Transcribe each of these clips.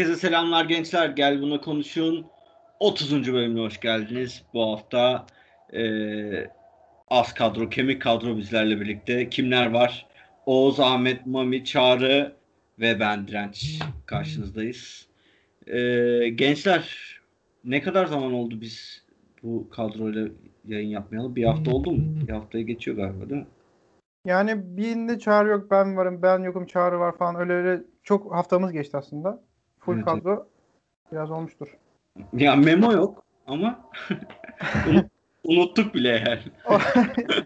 Herkese selamlar gençler. Gel buna konuşun. 30. bölümüne hoş geldiniz. Bu hafta e, az kadro, kemik kadro bizlerle birlikte. Kimler var? Oğuz, Ahmet, Mami, Çağrı ve ben Direnç karşınızdayız. E, gençler ne kadar zaman oldu biz bu kadroyla yayın yapmayalım? Bir hafta oldu mu? Bir haftaya geçiyor galiba değil mi? Yani birinde çağrı yok ben varım ben yokum çağrı var falan öyle öyle çok haftamız geçti aslında. Full Evet, kadro biraz olmuştur. Ya memo yok ama unuttuk bile yani.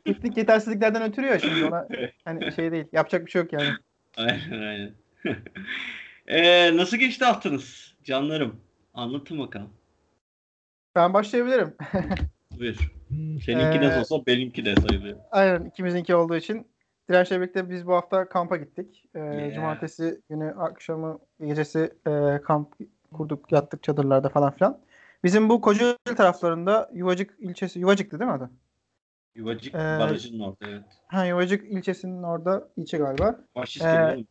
Teknik yetersizliklerden ötürü ya şimdi ona hani şey değil yapacak bir şey yok yani. Aynen aynen. Ee, nasıl geçti haftanız canlarım? Anlatın bakalım. Ben başlayabilirim. Buyur. Seninki Ee, olsa benimki de sayılıyor. Aynen ikimizinki olduğu için Direnç'le birlikte biz bu hafta kampa gittik. Ee, Yeah. Cumartesi günü akşamı gecesi e, kamp kurduk yattık çadırlarda falan filan. Bizim bu Kocaeli taraflarında Yuvacık ilçesi Yuvacık'tı değil mi adı? Yuvacık Ee, barajının orada evet. Ha Yuvacık ilçesinin orada ilçe galiba. Baş ee,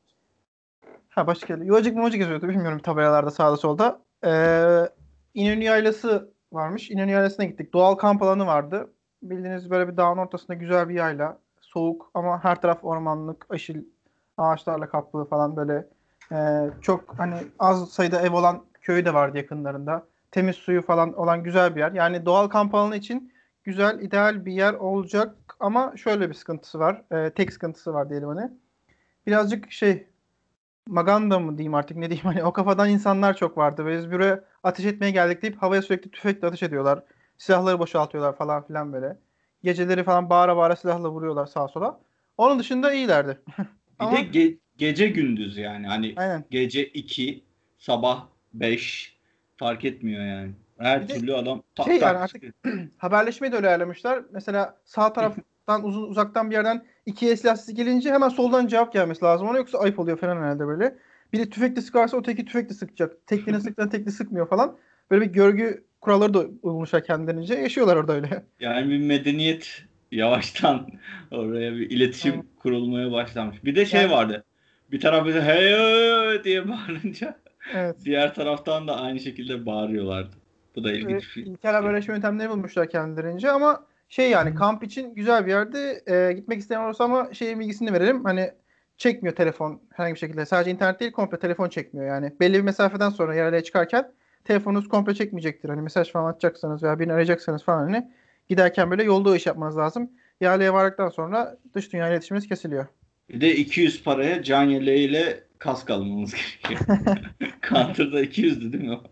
Ha başka yerde. Yuvacık mumacık yazıyordu bilmiyorum tabelalarda sağda solda. Ee, İnönü Yaylası varmış. İnönü Yaylası'na gittik. Doğal kamp alanı vardı. Bildiğiniz böyle bir dağın ortasında güzel bir yayla. Soğuk ama her taraf ormanlık, aşil ağaçlarla kaplı falan böyle ee, çok hani az sayıda ev olan köy de vardı yakınlarında. Temiz suyu falan olan güzel bir yer. Yani doğal kamp alanı için güzel, ideal bir yer olacak ama şöyle bir sıkıntısı var. Ee, tek sıkıntısı var diyelim hani. Birazcık şey maganda mı diyeyim artık ne diyeyim hani o kafadan insanlar çok vardı. Ve biz buraya ateş etmeye geldik deyip havaya sürekli tüfekle ateş ediyorlar. Silahları boşaltıyorlar falan filan böyle. Geceleri falan bağıra bağıra silahla vuruyorlar sağa sola. Onun dışında iyilerdi. Bir Ama- de ge- gece gündüz yani. Hani Aynen. gece 2, sabah 5 fark etmiyor yani. Her de türlü adam tak şey tak yani artık-. Haberleşmeyi de öyle ayarlamışlar. Mesela sağ taraftan uzun uzaktan bir yerden ikiye silah sesi gelince hemen soldan cevap gelmesi lazım. Ona yoksa ayıp oluyor falan herhalde böyle. Biri tüfekle sıkarsa öteki tüfekle sıkacak. Tekline sıktan tekli sıkmıyor falan. Böyle bir görgü kuralları da uymuşlar kendilerince. Yaşıyorlar orada öyle. Yani bir medeniyet yavaştan oraya bir iletişim Aynen. kurulmaya başlamış. Bir de şey Yani- vardı. Bir taraf bize hey diye bağırınca Evet. diğer taraftan da aynı şekilde bağırıyorlardı. Bu da ilginç Evet, bir şey. İlkel haberleşme yöntemleri bulmuşlar kendilerince ama şey yani kamp için güzel bir yerde e, gitmek isteyen olursa ama şeyin bilgisini verelim. Hani çekmiyor telefon herhangi bir şekilde. Sadece internet değil komple telefon çekmiyor yani. Belli bir mesafeden sonra yerlere çıkarken telefonunuz komple çekmeyecektir. Hani mesaj falan atacaksanız veya birini arayacaksanız falan hani giderken böyle yolda o iş yapmanız lazım. Yerliğe vardıktan sonra dış dünya iletişiminiz kesiliyor. Bir de 200 paraya can yeleğiyle kask almamız gerekiyor. Counter'da 200'dü değil mi? o?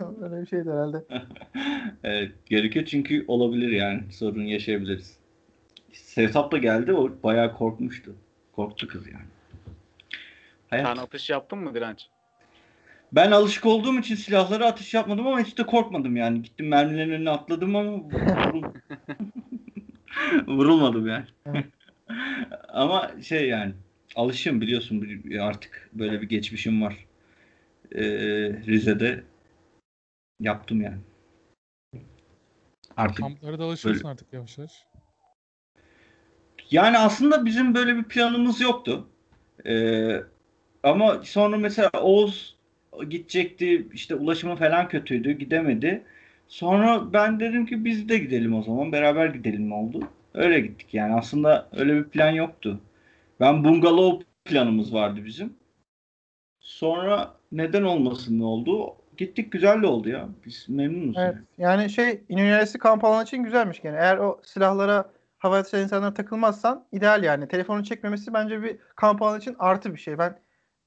Öyle bir şeydi herhalde. evet, gerekiyor çünkü olabilir yani. Sorun yaşayabiliriz. Sevtap da geldi. O bayağı korkmuştu. Korktu kız yani. Hayat. Sen atış yaptın mı direnç? Ben alışık olduğum için silahlara atış yapmadım ama hiç de korkmadım yani. Gittim mermilerin önüne atladım ama vurul- vurulmadım yani. Ama şey yani alışığım biliyorsun artık böyle bir geçmişim var. Ee, Rize'de yaptım yani. Artık Kamplara da alışıyorsun artık yavaş yavaş. Yani aslında bizim böyle bir planımız yoktu. Ee, ama sonra mesela Oğuz gidecekti işte ulaşımı falan kötüydü gidemedi. Sonra ben dedim ki biz de gidelim o zaman beraber gidelim oldu. Öyle gittik yani aslında öyle bir plan yoktu. Ben bungalov planımız vardı bizim. Sonra neden olmasın ne oldu? Gittik güzel de oldu ya. Biz memnunuz. Evet. yani. Yani şey İnönü kamp alanı için güzelmiş gene. Eğer o silahlara hava ateşi insanlara takılmazsan ideal yani. Telefonun çekmemesi bence bir kamp alanı için artı bir şey. Ben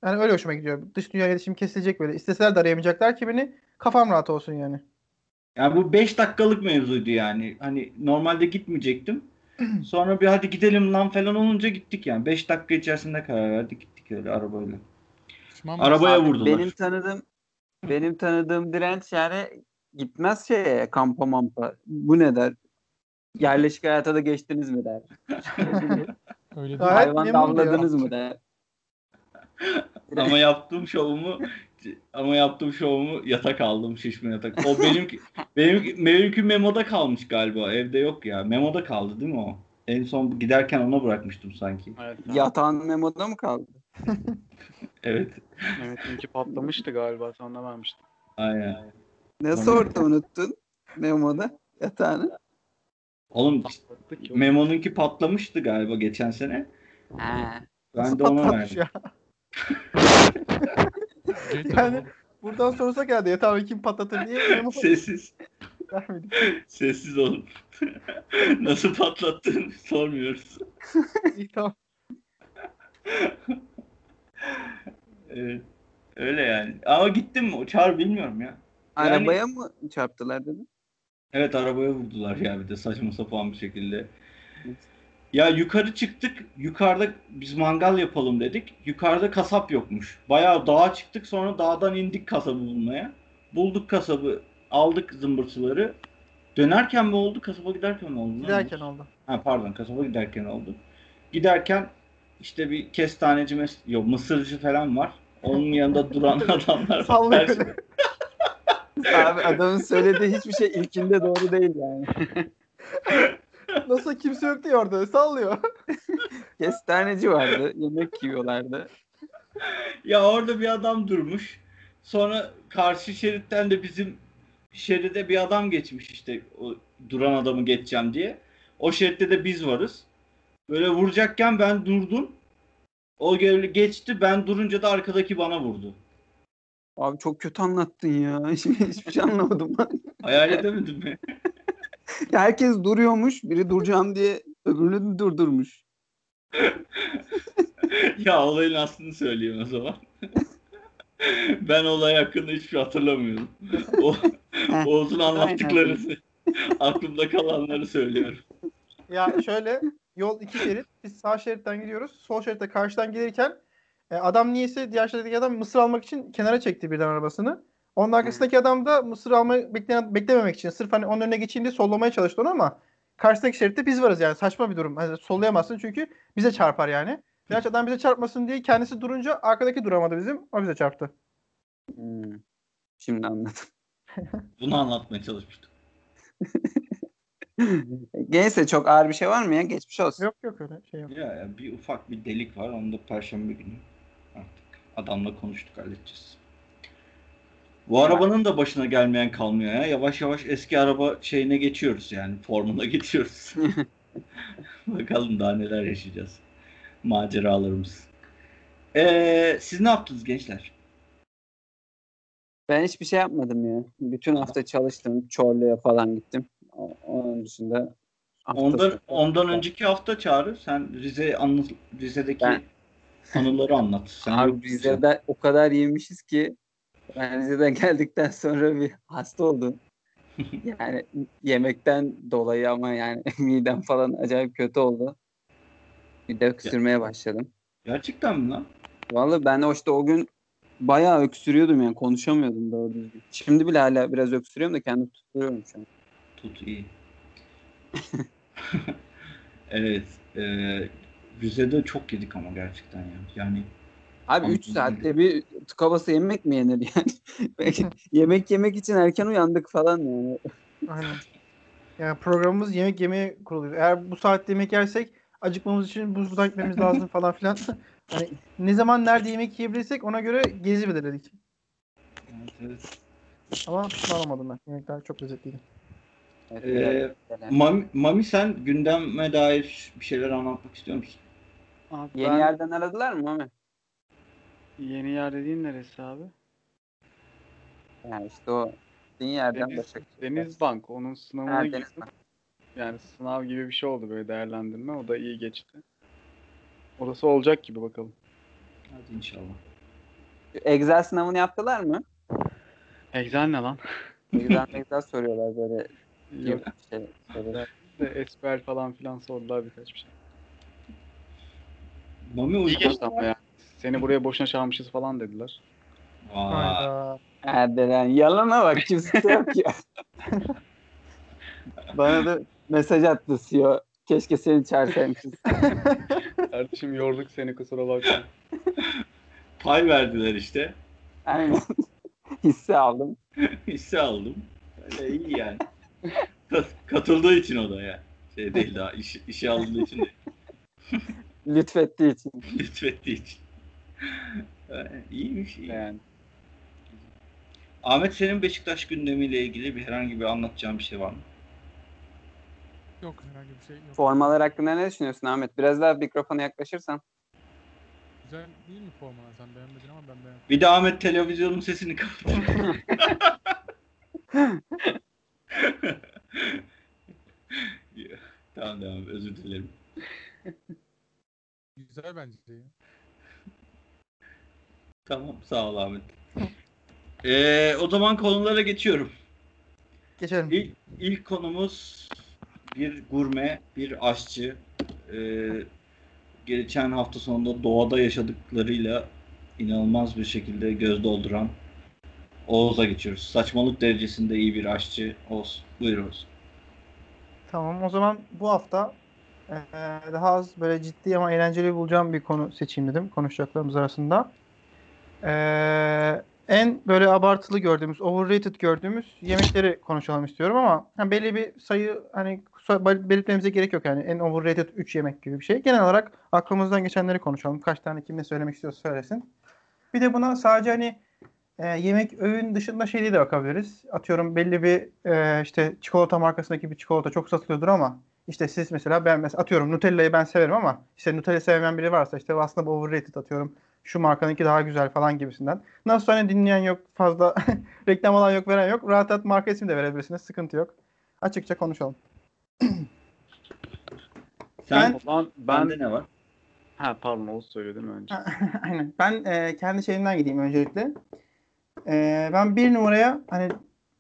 yani öyle hoşuma gidiyor. Dış dünya iletişim kesilecek böyle. İsteseler de arayamayacaklar ki beni. Kafam rahat olsun yani. Yani bu 5 dakikalık mevzuydu yani. Hani normalde gitmeyecektim. Sonra bir hadi gidelim lan falan olunca gittik yani. 5 dakika içerisinde karar verdik gittik öyle arabayla. Pişman Arabaya vurdular. Benim tanıdığım benim tanıdığım direnç yani gitmez şeye kampa mampa. Bu ne der? Yerleşik hayata da geçtiniz mi der. Öyle değil. Hayvan davladınız mı der. ama yaptığım şovumu ama yaptığım şovumu yatak aldım şişme yatak. O benimki benimki, benimki memoda kalmış galiba. Evde yok ya. Memoda kaldı değil mi o? En son giderken ona bırakmıştım sanki. Evet. Yatağın memoda mı kaldı? Evet. Mehmet'inki patlamıştı galiba sana vermiştim. Aynen. Nasıl orada unuttun? Memo'da yatağını. Oğlum. Memo'nunki patlamıştı galiba geçen sene. Ha. Ben Nasıl de ona verdim. ya? Yani- Buradan sorsa geldi yatağı kim patlatır diye. Sessiz. vermedik. Sessiz olun. Nasıl patlattığını sormuyoruz. İyi tamam. Evet. Öyle yani. Ama gittim mi? Uçar bilmiyorum ya. Yani- Arabaya mı çarptılar dedin? Evet arabaya vurdular ya bir de saçma sapan bir şekilde. Ya yukarı çıktık. Yukarıda biz mangal yapalım dedik. Yukarıda kasap yokmuş. Bayağı dağa çıktık sonra dağdan indik kasabı bulmaya. Bulduk kasabı. Aldık zımbırtıları. Dönerken mi oldu? Kasaba giderken mi oldu? Giderken oldu. Ha pardon kasaba giderken oldu. Giderken işte bir kestaneci mes yok mısırcı falan var. Onun yanında duran adamlar var. Sallıyor. Abi adamın söylediği hiçbir şey ilkinde doğru değil yani. Nasıl kimse yok diye orada sallıyor. Kestaneci vardı. Yemek yiyorlardı. Ya orada bir adam durmuş. Sonra karşı şeritten de bizim şeride bir adam geçmiş işte o duran adamı geçeceğim diye. O şeritte de biz varız. Böyle vuracakken ben durdum. O görevli geçti. Ben durunca da arkadaki bana vurdu. Abi çok kötü anlattın ya. Hiçbir, hiçbir şey anlamadım ben. Hayal edemedim mi? Ya Herkes duruyormuş. Biri duracağım diye öbürünü durdurmuş. ya olayın aslını söyleyeyim o zaman. ben olay hakkında hiçbir şey hatırlamıyorum. O, Oğuz'un anlattıklarını, aklımda kalanları söylüyorum. Ya şöyle yol iki şerit. Biz sağ şeritten gidiyoruz. Sol şeritte karşıdan gelirken e, adam niyeyse diğer şeritteki adam mısır almak için kenara çekti birden arabasını. Onun arkasındaki adam da mısır almayı bekleyen, beklememek için sırf hani onun önüne geçeyim diye sollamaya çalıştı onu ama karşıdaki şeritte biz varız yani saçma bir durum. Hani sollayamazsın çünkü bize çarpar yani. Diğer adam bize çarpmasın diye kendisi durunca arkadaki duramadı bizim. O bize çarptı. Hmm. Şimdi anladım. Bunu anlatmaya çalışmıştım. Neyse çok ağır bir şey var mı ya? Geçmiş olsun. Yok yok öyle şey yok. Ya, ya bir ufak bir delik var. Onu da perşembe günü artık adamla konuştuk halledeceğiz. Bu arabanın da başına gelmeyen kalmıyor ya. Yavaş yavaş eski araba şeyine geçiyoruz yani. Formuna geçiyoruz. Bakalım daha neler yaşayacağız. Maceralarımız. Ee, siz ne yaptınız gençler? Ben hiçbir şey yapmadım ya. Bütün hafta çalıştım. Çorlu'ya falan gittim. Onun dışında Ondan sonu- ondan önceki hafta çağrı sen Rize anı, Rize'deki Ben- anıları anlat. Sen Abi. Rize'de o kadar yemişiz ki ben Rize'den geldikten sonra bir hasta oldum. Yani yemekten dolayı ama yani midem falan acayip kötü oldu. Bir de öksürmeye başladım. Gerçekten mi lan? Vallahi ben o işte o gün bayağı öksürüyordum yani konuşamıyordum doğru düzgün. Şimdi bile hala biraz öksürüyorum da kendimi tutuyorum şu an. Tut iyi. evet. E, Rize'de çok yedik ama gerçekten ya. Yani Abi 3 Anladım. saatte bir tıka basa yemek mi yenir yani? Yemek yemek için erken uyandık falan yani. Aynen. Yani programımız yemek yemeye kuruluyor. Eğer bu saatte yemek yersek acıkmamız için buzluğa gitmemiz lazım falan filan. Hani ne zaman nerede yemek yiyebilirsek ona göre gezi belirledik. evet, evet. Ama pişman ben. Yemekler çok lezzetliydi. Evet, Ee, biraz- yani. Mami, Mami sen gündeme dair bir şeyler anlatmak istiyor musun? Abi Yeni ben- yerden aradılar mı Mami? Yeni yer dediğin neresi abi? Yani işte o dediğin yerden Deniz, başka. Deniz Bank. Onun sınavına Ha, girdim. Yani sınav gibi bir şey oldu böyle değerlendirme. O da iyi geçti. Orası olacak gibi bakalım. Hadi inşallah. Excel sınavını yaptılar mı? Excel ne lan? Excel Excel soruyorlar böyle Yok. şey sorular. De SQL falan filan sordular birkaç bir şey. Mami İyi geçti ama yani. Seni buraya boşuna çağırmışız falan dediler. Vay. Hayda. Erdelen yalana bak kimse yok ya. Bana da mesaj attı CEO. Keşke seni çağırsaymışız. Kardeşim yorduk seni kusura bakma. Pay verdiler işte. Aynen. Hisse aldım. Hisse aldım. Öyle iyi yani. Kat- Katıldığı için o da ya. Şey değil daha iş, işe alındığı için değil. Lütfettiği için. Lütfettiği için. Ee, İyiymiş iyi. Yani. Ahmet senin Beşiktaş gündemiyle ilgili bir herhangi bir anlatacağın bir şey var mı? Yok herhangi bir şey yok. Formalar hakkında ne düşünüyorsun Ahmet? Biraz daha mikrofona yaklaşırsan. Güzel değil mi formalar? Sen beğenmedin ama ben beğendim. Bir de Ahmet televizyonun sesini kapat. Ya, tamam devam özür dilerim. Güzel bence. Tamam sağ ol Ahmet. Ee, o zaman konulara geçiyorum. Geçelim. İlk, ilk konumuz bir gurme, bir aşçı. Ee, geçen hafta sonunda doğada yaşadıklarıyla inanılmaz bir şekilde göz dolduran Oğuz'a geçiyoruz. Saçmalık derecesinde iyi bir aşçı Oğuz. Buyur Oğuz. Tamam o zaman bu hafta eee, daha az böyle ciddi ama eğlenceli bulacağım bir konu seçeyim dedim konuşacaklarımız arasında. Eee, en böyle abartılı gördüğümüz, overrated gördüğümüz yemekleri konuşalım istiyorum ama hani belli bir sayı hani belirtmemize gerek yok yani en overrated 3 yemek gibi bir şey. Genel olarak aklımızdan geçenleri konuşalım. Kaç tane kim ne söylemek istiyorsa söylesin. Bir de buna sadece hani e, yemek öğün dışında şeyliğe de bakabiliriz. Atıyorum belli bir e, işte çikolata markasındaki bir çikolata çok satılıyordur ama işte siz mesela ben mesela atıyorum Nutella'yı ben severim ama işte Nutella sevmeyen biri varsa işte aslında bu overrated atıyorum. Şu markanınki daha güzel falan gibisinden. Nasıl hani dinleyen yok fazla reklam alan yok veren yok. Rahat rahat marka ismi de verebilirsiniz. Sıkıntı yok. Açıkça konuşalım. Sen, O zaman ben... bende ne var? Ha pardon Oğuz söyledi mi önce? Aynen. Ben e, kendi şeyimden gideyim öncelikle. E, ben bir numaraya hani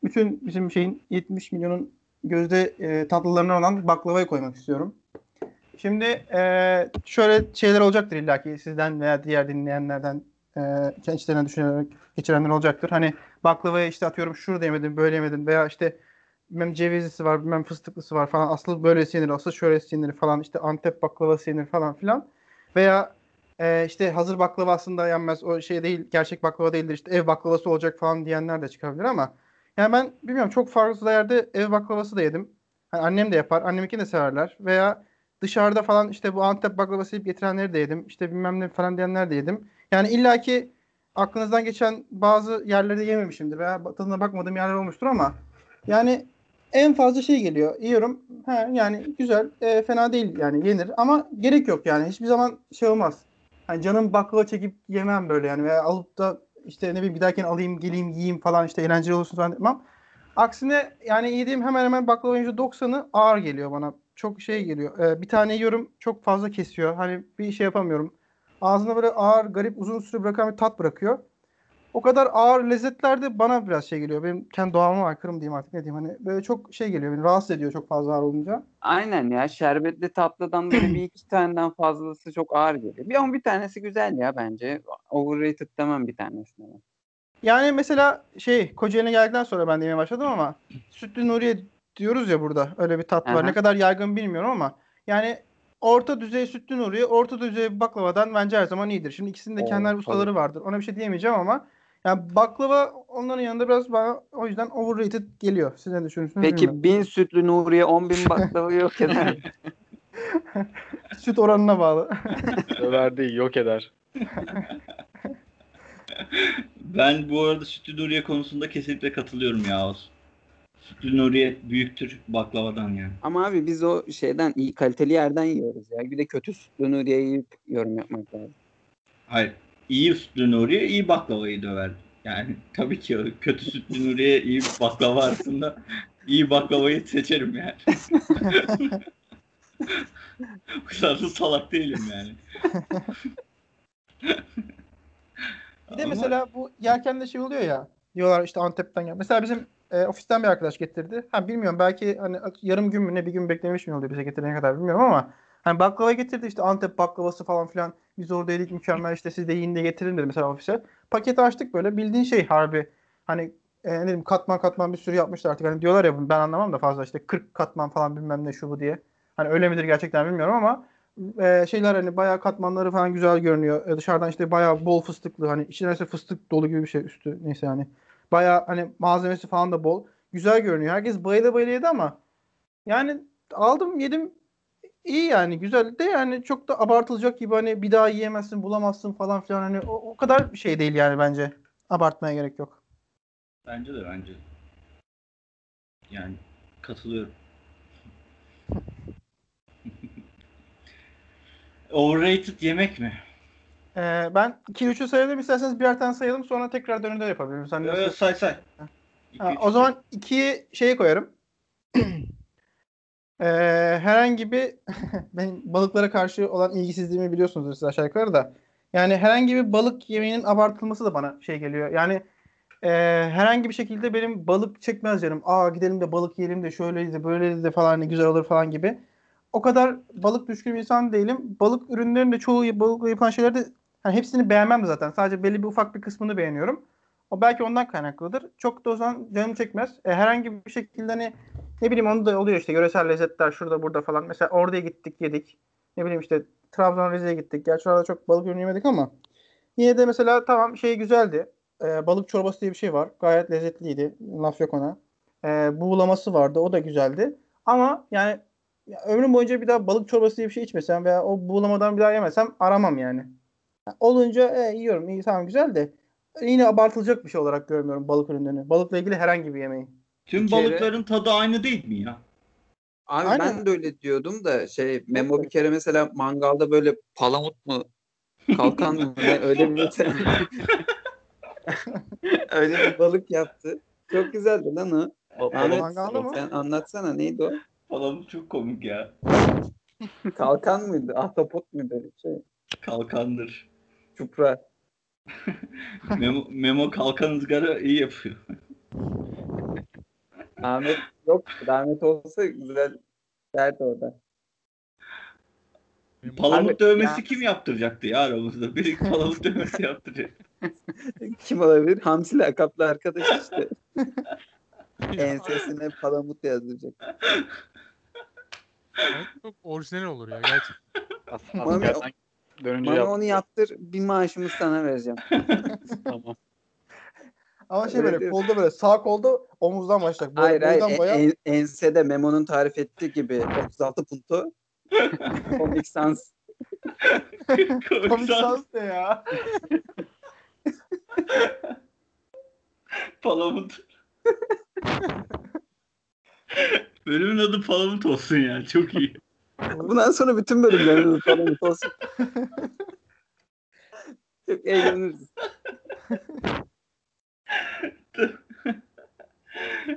bütün bizim şeyin 70 milyonun gözde e, tatlılarından olan baklavayı koymak istiyorum. Şimdi e, şöyle şeyler olacaktır illaki sizden veya diğer dinleyenlerden e, kendi içlerinden düşünerek geçirenler olacaktır. Hani baklavayı işte atıyorum şurada yemedim, böyle yemedim veya işte bilmem cevizlisi var, bilmem fıstıklısı var falan. Aslı böyle yenir, aslı şöyle yenir falan. İşte Antep baklavası yenir falan filan. Veya e, işte hazır baklava aslında yenmez. O şey değil, gerçek baklava değildir. İşte ev baklavası olacak falan diyenler de çıkabilir ama yani ben bilmiyorum çok fazla yerde ev baklavası da yedim. Hani annem de yapar. Annemiki de severler. Veya dışarıda falan işte bu Antep baklavası yiyip getirenleri de yedim. İşte bilmem ne falan diyenler de yedim. Yani illaki aklınızdan geçen bazı yerlerde yememişimdir veya tadına bakmadığım yerler olmuştur ama yani en fazla şey geliyor. Yiyorum. He, yani güzel. e, fena değil yani yenir ama gerek yok yani. Hiçbir zaman şey olmaz. Hani canım baklava çekip yemem böyle yani veya alıp da işte ne bileyim giderken alayım geleyim yiyeyim falan işte eğlenceli olsun falan demem. Aksine yani yediğim hemen hemen baklavanın %90'ı ağır geliyor bana. Çok şey geliyor. Ee, bir tane yiyorum çok fazla kesiyor. Hani bir şey yapamıyorum. Ağzına böyle ağır, garip, uzun süre bırakan bir tat bırakıyor. O kadar ağır lezzetler de bana biraz şey geliyor. Benim kendi doğama aykırı mı diyeyim artık ne diyeyim. Hani böyle çok şey geliyor. Beni rahatsız ediyor çok fazla ağır olunca. Aynen ya şerbetli tatlıdan böyle bir iki taneden fazlası çok ağır geliyor. Bir ama bir tanesi güzel ya bence. Overrated demem bir tanesine. Yani mesela şey Kocaeli'ne geldikten sonra ben de yemeye başladım ama sütlü Nuriye diyoruz ya burada. Öyle bir tat var. Aha. Ne kadar yaygın bilmiyorum ama yani orta düzey sütlü Nuriye, orta düzey baklavadan bence her zaman iyidir. Şimdi ikisinin de kendi ustaları vardır. Ona bir şey diyemeyeceğim ama yani baklava onların yanında biraz bana o yüzden overrated geliyor. Siz ne düşünüyorsunuz bilmiyorum. Peki bin sütlü Nuriye 10 bin baklava yok eder. Süt oranına bağlı. Över değil yok eder. Ben bu arada Sütlü Nuriye konusunda kesinlikle katılıyorum ya Oğuz. Sütlü Nuriye büyüktür baklavadan yani. Ama abi biz o şeyden iyi kaliteli yerden yiyoruz ya. Bir de kötü sütlü Nuriye yiyip yorum yapmak lazım. Hayır. İyi Sütlü Nuriye iyi baklavayı döver. Yani tabii ki o kötü Sütlü Nuriye iyi baklava arasında iyi baklavayı seçerim yani. o kadar da salak değilim yani. Bir de Ama- mesela bu yerken de şey oluyor ya. Diyorlar işte Antep'ten gel. Mesela bizim e, ofisten bir arkadaş getirdi. Ha bilmiyorum belki hani yarım gün mü ne bir gün beklemiş mi oluyor bize getirene kadar bilmiyorum ama hani baklava getirdi işte Antep baklavası falan filan. Biz orada yedik mükemmel işte siz de yiyin de getirin dedi mesela ofise. Paketi açtık böyle bildiğin şey harbi. Hani e, ne diyeyim katman katman bir sürü yapmışlar artık. Hani diyorlar ya ben anlamam da fazla işte 40 katman falan bilmem ne şu bu diye. Hani öyle midir gerçekten bilmiyorum ama e, şeyler hani bayağı katmanları falan güzel görünüyor. E, dışarıdan işte bayağı bol fıstıklı hani içine fıstık dolu gibi bir şey üstü neyse yani. Bayağı hani malzemesi falan da bol. Güzel görünüyor. Herkes bayıla bayıla ama yani aldım yedim iyi yani güzel de yani çok da abartılacak gibi hani bir daha yiyemezsin bulamazsın falan filan hani o, o kadar şey değil yani bence. Abartmaya gerek yok. Bence de bence. Yani katılıyorum. Overrated yemek mi? Ee, ben 2-3'ü sayalım isterseniz birer tane sayalım sonra tekrar dönünde yapabilirim. Sen? Ee, say say. İki, Ha, üç, o zaman 2'yi şeye koyarım. Ee, herhangi bir benim balıklara karşı olan ilgisizliğimi biliyorsunuzdur siz aşağı yukarı da. Yani herhangi bir balık yemeğinin abartılması da bana şey geliyor. Yani e, herhangi bir şekilde benim balık çekmez canım. Aa gidelim de balık yiyelim de şöyle de böyle de falan ne güzel olur falan gibi. O kadar balık düşkün bir insan değilim. Balık ürünlerinin de çoğu balıkla yapılan şeyleri de hani hepsini beğenmem zaten. Sadece belli bir ufak bir kısmını beğeniyorum. O belki ondan kaynaklıdır. Çok da o zaman canım çekmez. E, herhangi bir şekilde hani ne bileyim onu da oluyor işte yöresel lezzetler şurada burada falan. Mesela oraya gittik yedik. Ne bileyim işte Trabzon Rize'ye gittik. Gerçi orada çok balık ürünü yemedik ama yine de mesela tamam şey güzeldi. E, balık çorbası diye bir şey var. Gayet lezzetliydi. Laf yok ona. E, buğulaması vardı. O da güzeldi. Ama yani ya ömrüm boyunca bir daha balık çorbası diye bir şey içmesem veya o buğulamadan bir daha yemesem aramam yani. Olunca e, yiyorum. iyi tamam güzel de yine abartılacak bir şey olarak görmüyorum balık ürünlerini. Balıkla ilgili herhangi bir yemeği. Tüm Bir kere- balıkların tadı aynı değil mi ya? Abi Aynen. ben de öyle diyordum da şey Memo bir kere mesela mangalda böyle palamut mu kalkan mı öyle bir öyle bir balık yaptı. Çok güzeldi lan o. Ahmet Mangalda mı? sen anlatsana neydi o? Falan çok komik ya. Kalkan mıydı? Ahtapot muydu? Şey, Kalkandır. Çupra. Memo, Memo kalkan ızgara iyi yapıyor. Ahmet yok. Ahmet olsa güzel derdi orada. Palamut Abi, dövmesi ya- kim yaptıracaktı ya aramızda? Biri palamut dövmesi yaptıracak. Kim olabilir? Hamsi lakaplı arkadaş işte. Ensesine palamut yazdıracak. Çok orijinal olur ya gerçekten. Mami- dönünce Bana yap. onu yaptır. Bir maaşımı sana vereceğim. Tamam. Ama şey Öyle böyle değil. kolda böyle sağ kolda omuzdan başlayacak. Boy- Hayır hayır. En- boya. en- ensede Memo'nun tarif ettiği gibi 36 punto. Comic Sans. Komik sans ne ya? Palamut. Bölümün adı Palamut olsun ya. Çok iyi. Bundan sonra bütün bölümlerimiz Palamut olsun. Çok eğleniriz.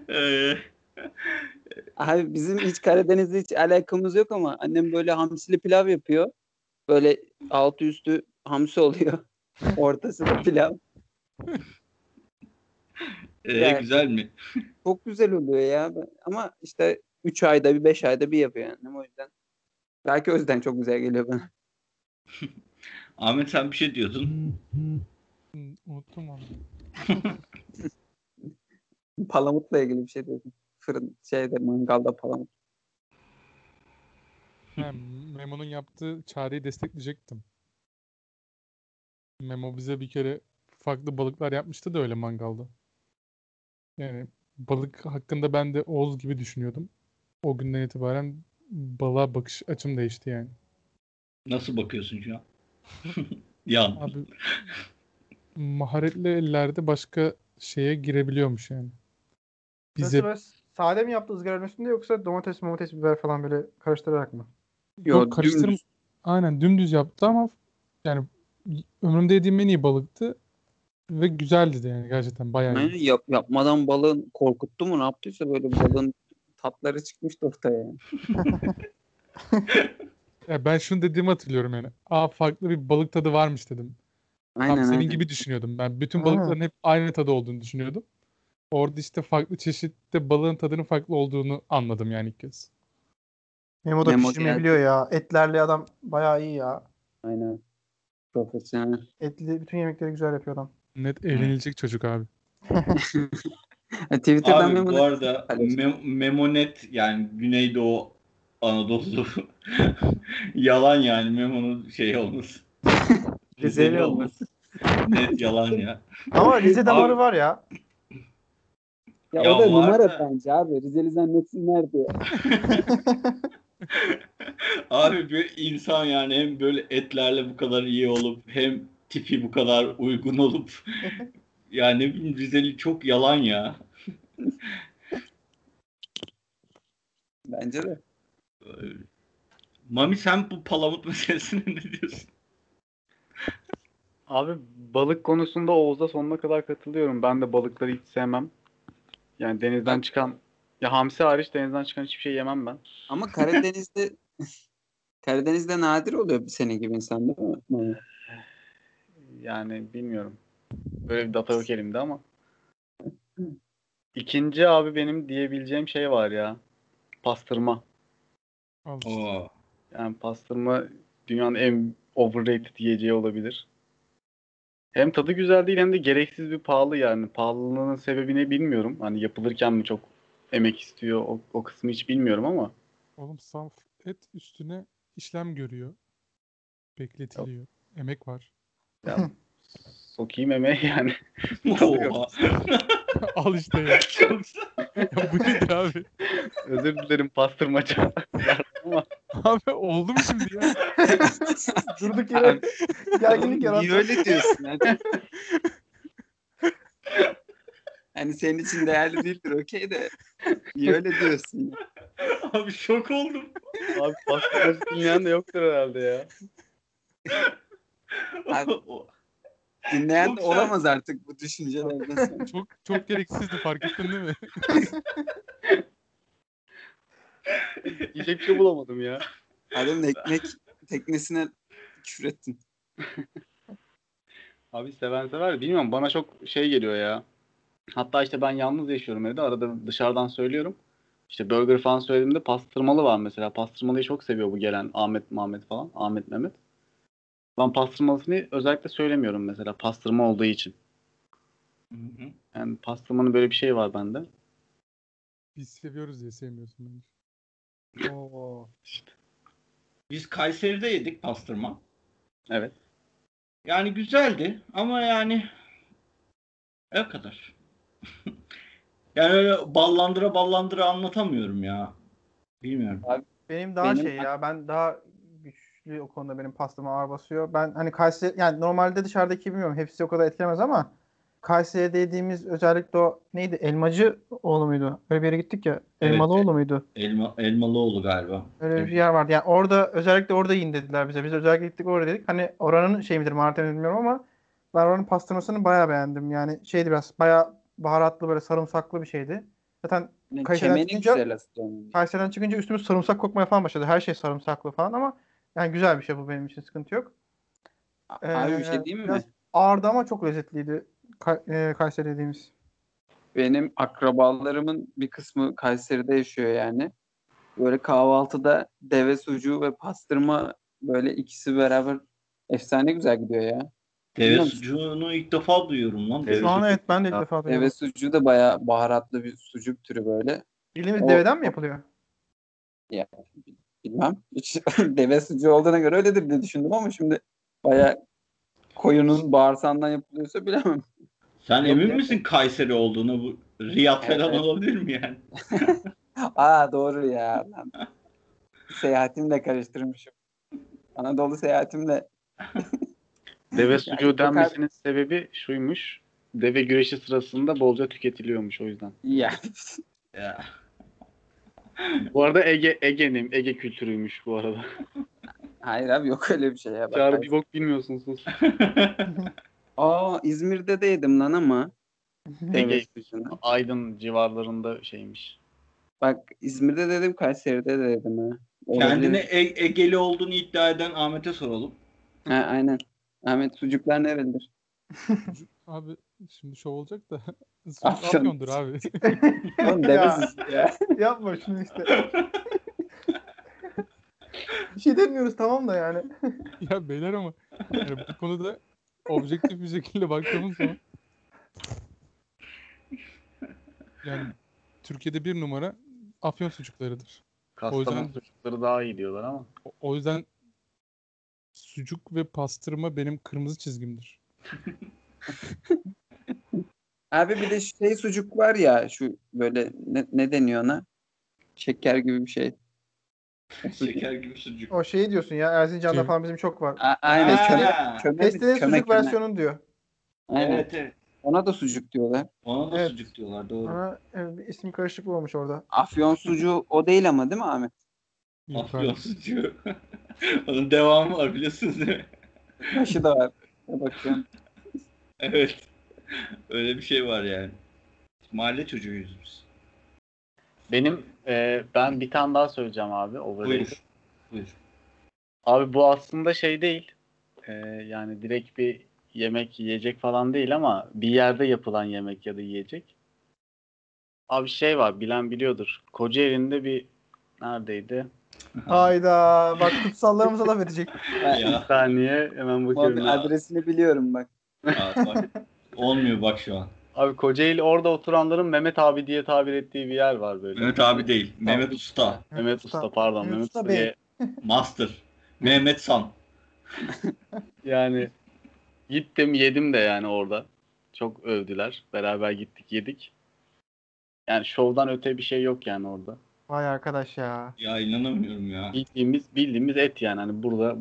Ee, Abi bizim hiç Karadeniz'le hiç alakamız yok ama annem böyle hamsili pilav yapıyor. Böyle altı üstü hamsi oluyor. Ortası da pilav. e, Yani- güzel mi? Çok güzel oluyor ya. Ama işte 3 ayda bir 5 ayda bir yapıyor annem o yüzden. Belki o yüzden çok güzel geliyor bana. Ahmet sen bir şey diyordun. Unuttum onu. Palamutla ilgili bir şey diyordum. Fırın şeyde mangalda palamut. Ha, Memo'nun yaptığı çareyi destekleyecektim. Memo bize bir kere farklı balıklar yapmıştı da öyle mangalda. Yani balık hakkında ben de Oğuz gibi düşünüyordum. O günden itibaren balığa bakış açım değişti yani. Nasıl bakıyorsun şu an? Yan. Abi maharetli ellerde başka şeye girebiliyormuş yani. Nasıl Bize böyle sade mi yaptı ızgaranın üstünde yoksa domates, domates, biber falan böyle karıştırarak mı? Yo, Yok, karıştırma- dümdüz. aynen dümdüz yaptı ama yani ömrümde yediğim en iyi balıktı ve güzeldi de yani gerçekten bayağı. Aynen, yap, yapmadan balığın korkuttu mu ne yaptıysa böyle balığın tatları çıkmıştı ortaya. yani. Ya ben şunu dediğimi hatırlıyorum yani. Aa farklı bir balık tadı varmış dedim. Aynen Tam senin aynen. gibi düşünüyordum. Ben bütün balıkların hep aynı tadı olduğunu düşünüyordum. Orada işte farklı çeşitte balığın tadının farklı olduğunu anladım yani ilk kez. Memo da Memo pişirmeyi geldi. biliyor ya. Etlerli adam bayağı iyi ya. Aynen. Profesyonel. Etli bütün yemekleri güzel yapıyor adam. Net eğlenilecek çocuk abi. Twitter'dan Abi Memo'nun bu arada. Mem- Memonet yani Güneydoğu Anadolu yalan yani Memo'nun şey olması. Rizeli olması. Net yalan ya. Ama Rize damarı var ya. Ya, Ya o da numara da- bence abi. Rizeli zannetsinler diye. Abi bir insan yani hem böyle etlerle bu kadar iyi olup hem tipi bu kadar uygun olup yani ne bileyim Rizeli çok yalan ya. Bence de. Mami sen bu palamut meselesine ne diyorsun? Abi balık konusunda Oğuz'a sonuna kadar katılıyorum. Ben de balıkları hiç sevmem. Yani denizden çıkan ya hamsi hariç denizden çıkan hiçbir şey yemem ben. Ama Karadeniz'de Karadeniz'de nadir oluyor senin gibi insan değil mi? Yani bilmiyorum. Böyle bir data yok elimde ama. İkinci abi benim diyebileceğim şey var ya. Pastırma. Oo. Yani pastırma dünyanın en overrated yiyeceği olabilir. Hem tadı güzel değil hem de gereksiz bir pahalı yani. Pahalılığının sebebini bilmiyorum. Hani yapılırken mi çok emek istiyor o, o kısmı hiç bilmiyorum ama. Oğlum saf et üstüne işlem görüyor. Bekletiliyor. Emek var. Ya, sokayım emeği yani. Al işte ya. Çok ya bu nedir abi? Özür dilerim pastırmacı. ama Abi oldu mu şimdi ya? Durduk yere gerginlik Niye yarattı. öyle diyorsun? Hadi. Hani senin için değerli değildir okey de. Niye öyle diyorsun? Abi şok oldum. abi pastırmacı dinleyen de yoktur herhalde ya. Abi- Dinleyen de olamaz artık bu düşüncelerden sonra. Çok çok gereksizdi fark ettin değil mi? Yiyecek bir şey bulamadım ya. Adamın ekmek teknesine küfür ettin. Abi seven sever. Bilmiyorum bana çok şey geliyor ya. Hatta işte ben yalnız yaşıyorum evde. Arada dışarıdan söylüyorum. İşte burger falan söylediğimde pastırmalı var mesela. Pastırmalıyı çok seviyor bu gelen Ahmet Mahmet falan. Ahmet Mehmet. Ben pastırmalısını özellikle söylemiyorum mesela. Pastırma olduğu için. Hı hı. Yani pastırmanın böyle bir şey var bende. Biz seviyoruz diye sevmiyorsun bence. Oo. İşte. Biz Kayseri'de yedik pastırma. Evet. Yani güzeldi ama yani o kadar. yani öyle ballandıra ballandıra anlatamıyorum ya. Bilmiyorum. Benim daha Benim- şey ya ben daha güçlü o konuda benim pastama ağır basıyor. Ben hani Kayseri yani normalde dışarıdaki bilmiyorum hepsi o kadar etkilemez ama Kayseri'de yediğimiz özellikle o neydi elmacı oğlu muydu? Öyle bir yere gittik ya. Evet. Elmalıoğlu muydu? Elma, Elmalıoğlu galiba. Öyle Evet. bir yer vardı. Yani orada özellikle orada yiyin dediler bize. Biz özellikle gittik orada dedik. Hani oranın şey midir Mardin bilmiyorum ama ben oranın pastırmasını bayağı beğendim. Yani şeydi biraz bayağı baharatlı böyle sarımsaklı bir şeydi. Zaten Kayseri'den çıkınca-. Kayseri'den çıkınca üstümüz sarımsak kokmaya falan başladı. Her şey sarımsaklı falan ama yani güzel bir şey bu benim için sıkıntı yok. Abi bir Ee, şey diyeyim mi? Ağırdı ama çok lezzetliydi Ka- e, Kayseri dediğimiz. Benim akrabalarımın bir kısmı Kayseri'de yaşıyor yani. Böyle kahvaltıda deve sucuğu ve pastırma böyle ikisi beraber efsane güzel gidiyor ya. Deve sucuğunu ilk defa duyuyorum lan. Deve Şu an evet ben de ilk Ya, defa duydum. Deve sucuğu da bayağı baharatlı bir sucuk türü böyle. Bildiğimiz O- deveden mi yapılıyor? Bilmem. Hiç deve sucuğu olduğuna göre öyledir diye düşündüm ama şimdi bayağı koyunun bağırsağından yapılıyorsa bilemem. Sen Yok emin ya. misin Kayseri olduğunu? Bu Riyad Evet, falan olabilir mi yani? Aa doğru ya. Lan. Seyahatimle karıştırmışım. Anadolu seyahatimle Deve Yani sucuğu kadar- denmesinin sebebi şuymuş. Deve güreşi sırasında bolca tüketiliyormuş o yüzden. ya Ya. Bu arada Ege Ege'nin Ege kültürüymüş bu arada. hayır abi yok öyle bir şey ya. Bak, Çağrı bir bok bilmiyorsun sus. Aa İzmir'de de yedim lan ama. Ege. Aydın civarlarında şeymiş. Bak İzmir'de dedim Kayseri'de de dedim ha. Olabilir. Kendine E- Egeli olduğunu iddia eden Ahmet'e soralım. Ha, aynen. Ahmet sucuklar nerelidir? Abi şimdi şov olacak da. Afyon'dur abi. Oğlum deve Ya. ya. Yapma şunu işte. bir şey demiyoruz tamam da yani. ya beyler ama yani bu konuda objektif bir şekilde baktığımız zaman yani Türkiye'de bir numara Afyon sucuklarıdır. Kastamonu yüzden- sucukları daha iyi diyorlar ama. O, o yüzden sucuk ve pastırma benim kırmızı çizgimdir. Abi bir de şey sucuk var ya şu böyle ne, ne deniyor ona? Şeker gibi bir şey. Şeker gibi sucuk. O şeyi diyorsun ya Erzincan'da falan bizim çok var. A- aynen Ha. köme, köme, Pestil'in köme, sucuk köme. versiyonu diyor. Aynen. Evet evet. Ona da sucuk diyorlar. Ona da Evet. sucuk diyorlar doğru. Ama e, bir isim karışıklığı olmuş orada. Afyon sucuğu o değil ama değil mi Ahmet? Afyon sucuğu. Onun devamı var biliyorsunuz değil mi? Başı da var. Bakıyorum. Evet. Öyle bir şey var yani. Mahalle çocuğuyuz biz. Benim e, ben bir tane daha söyleyeceğim abi. Overrated. Buyur. Buyur. Abi bu aslında şey değil. E, yani direkt bir yemek yiyecek falan değil ama bir yerde yapılan yemek ya da yiyecek. Abi şey var bilen biliyordur. Kocaeli'nde bir neredeydi? Hayda bak kutsallarımıza laf edecek. Ben Bir Ya. saniye hemen bakıyorum. Abi adresini biliyorum bak. Aa, bak. Olmuyor bak şu an. Abi Kocaeli orada oturanların Mehmet abi diye tabir ettiği bir yer var böyle. Mehmet abi değil. Mehmet Usta. Mehmet Usta pardon. Mehmet Mehmet Usta Usta Bey. diye Master. Mehmet San. Yani gittim yedim de yani orada. Çok övdüler. Beraber gittik yedik. Yani şovdan öte bir şey yok yani orada. Vay arkadaş ya. Ya inanamıyorum ya. Bildiğimiz bildiğimiz et yani. Hani burada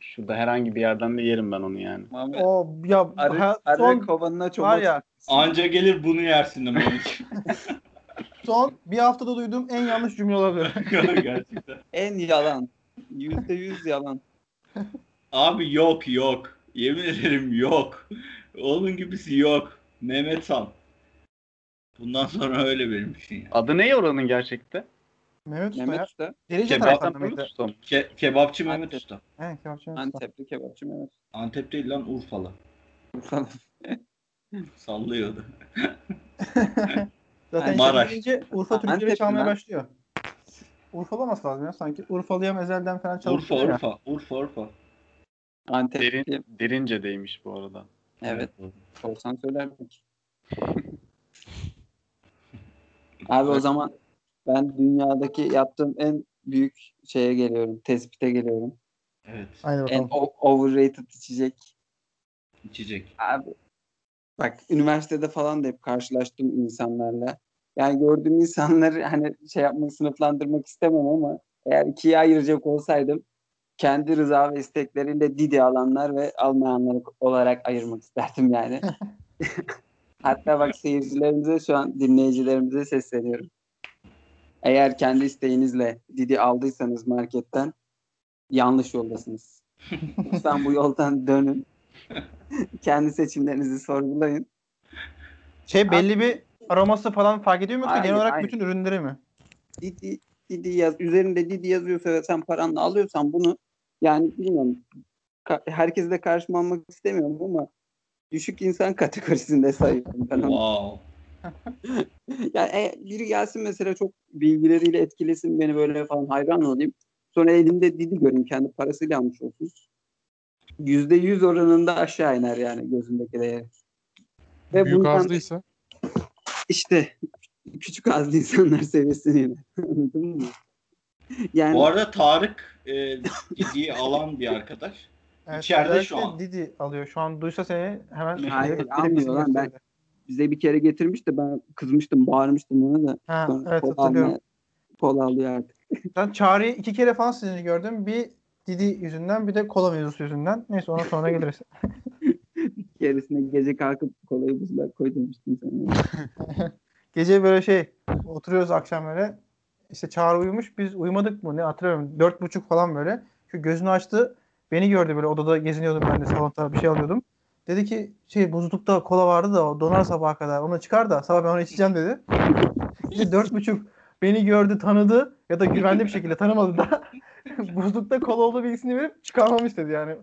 şurada herhangi bir yerden de yerim ben onu yani. Ahmet, O ya arı, ha- arı son kovanına çok var ya Anca gelir bunu yersin de son bir haftada duyduğum en yanlış cümle olabilir. Gerçekten. En yalan. Yüzde yüz yalan. Abi yok yok. Yemin ederim yok. Onun gibisi yok. Mehmet San. Bundan sonra öyle benim için ya. Adı ne oranın gerçekte? Mehmet Usta ya. Mehmet Usta. Delice Kebap- tarafında Mehmet mıydı? Usta mı? Ke- kebapçı Mehmet Antep. Usta. Evet kebapçı Mehmet Usta. Antepli kebapçı Mehmet Antep değil lan Urfalı. Usta. Sallıyordu. Zaten Maraş. Maraş. deyince Urfa Antep türküleri çalmaya lan. başlıyor. Urfalı olması lazım ya sanki. Urfalıya mezelden falan Urfa çalışıyor ya. Urfa. Urfa Urfa. Antepli. Derin, derince'deymiş bu arada. Evet. Sorsan söylerdik. Abi o zaman ben dünyadaki yaptığım en büyük şeye geliyorum. Tespite geliyorum. Evet. Aynen En overrated içecek. İçecek. Abi bak üniversitede falan da hep karşılaştığım insanlarla. Yani gördüğüm insanları hani şey yapmak, sınıflandırmak istemem ama eğer ikiye ayıracak olsaydım kendi rıza ve istekleriyle Didi alanlar ve almayanlar olarak ayırmak isterdim yani. Hatta bak seyircilerimize şu an dinleyicilerimize sesleniyorum. Eğer kendi isteğinizle Didi aldıysanız marketten yanlış yoldasınız. Lütfen bu yoldan dönün. kendi seçimlerinizi sorgulayın. Şey belli bir aroması falan fark ediyor mu yoksa genel olarak hayır. bütün ürünleri mi? Didi, Didi yaz, üzerinde Didi yazıyorsa ve sen paranla alıyorsan bunu yani bilmiyorum ka- herkese de karşıma almak istemiyorum ama düşük insan kategorisinde sayıyorum ben onu. Wow. Yani e, biri gelsin mesela çok bilgileriyle etkilesin beni böyle falan hayran olayım. Sonra elimde Didi göreyim kendi parasıyla almış olsun. Yüzde yüz oranında aşağı iner yani gözümdeki değeri. Ve Büyük bundan- ağızlıysa işte küçük ağızlı insanlar seviyesine iner. Anladın mı? Yani Bu arada Tarık e, Didi'yi alan bir arkadaş. İçeride özellikle şu an. Didi alıyor. Şu an duysa seni hemen Hayır, almıyor lan, ben-. Bize bir kere getirmiş de ben kızmıştım, bağırmıştım ona da. Ha, Sonra evet kola hatırlıyorum. almaya- Kola alıyor artık. Ben Çağrı'yı iki kere falan sizini gördüm. Bir Didi yüzünden bir de kola mevzusu yüzünden. Neyse ona sonra geliriz. Gerisine gece kalkıp kolayı buzluğa koy demiştim sana. Gece böyle şey oturuyoruz akşam böyle. İşte Çağrı uyumuş. Biz uyumadık mı ne hatırlamıyorum. Dört buçuk falan böyle. Şu gözünü açtı. Beni gördü böyle odada geziniyordum ben de salonda bir şey alıyordum. Dedi ki şey buzlukta kola vardı da o donar sabaha kadar. Onu çıkar da sabah ben onu içeceğim dedi. İşte dört buçuk beni gördü tanıdı ya da güvenli bir şekilde tanımadı da buzlukta kola olduğu bilgisini verip çıkarmamı istedi yani.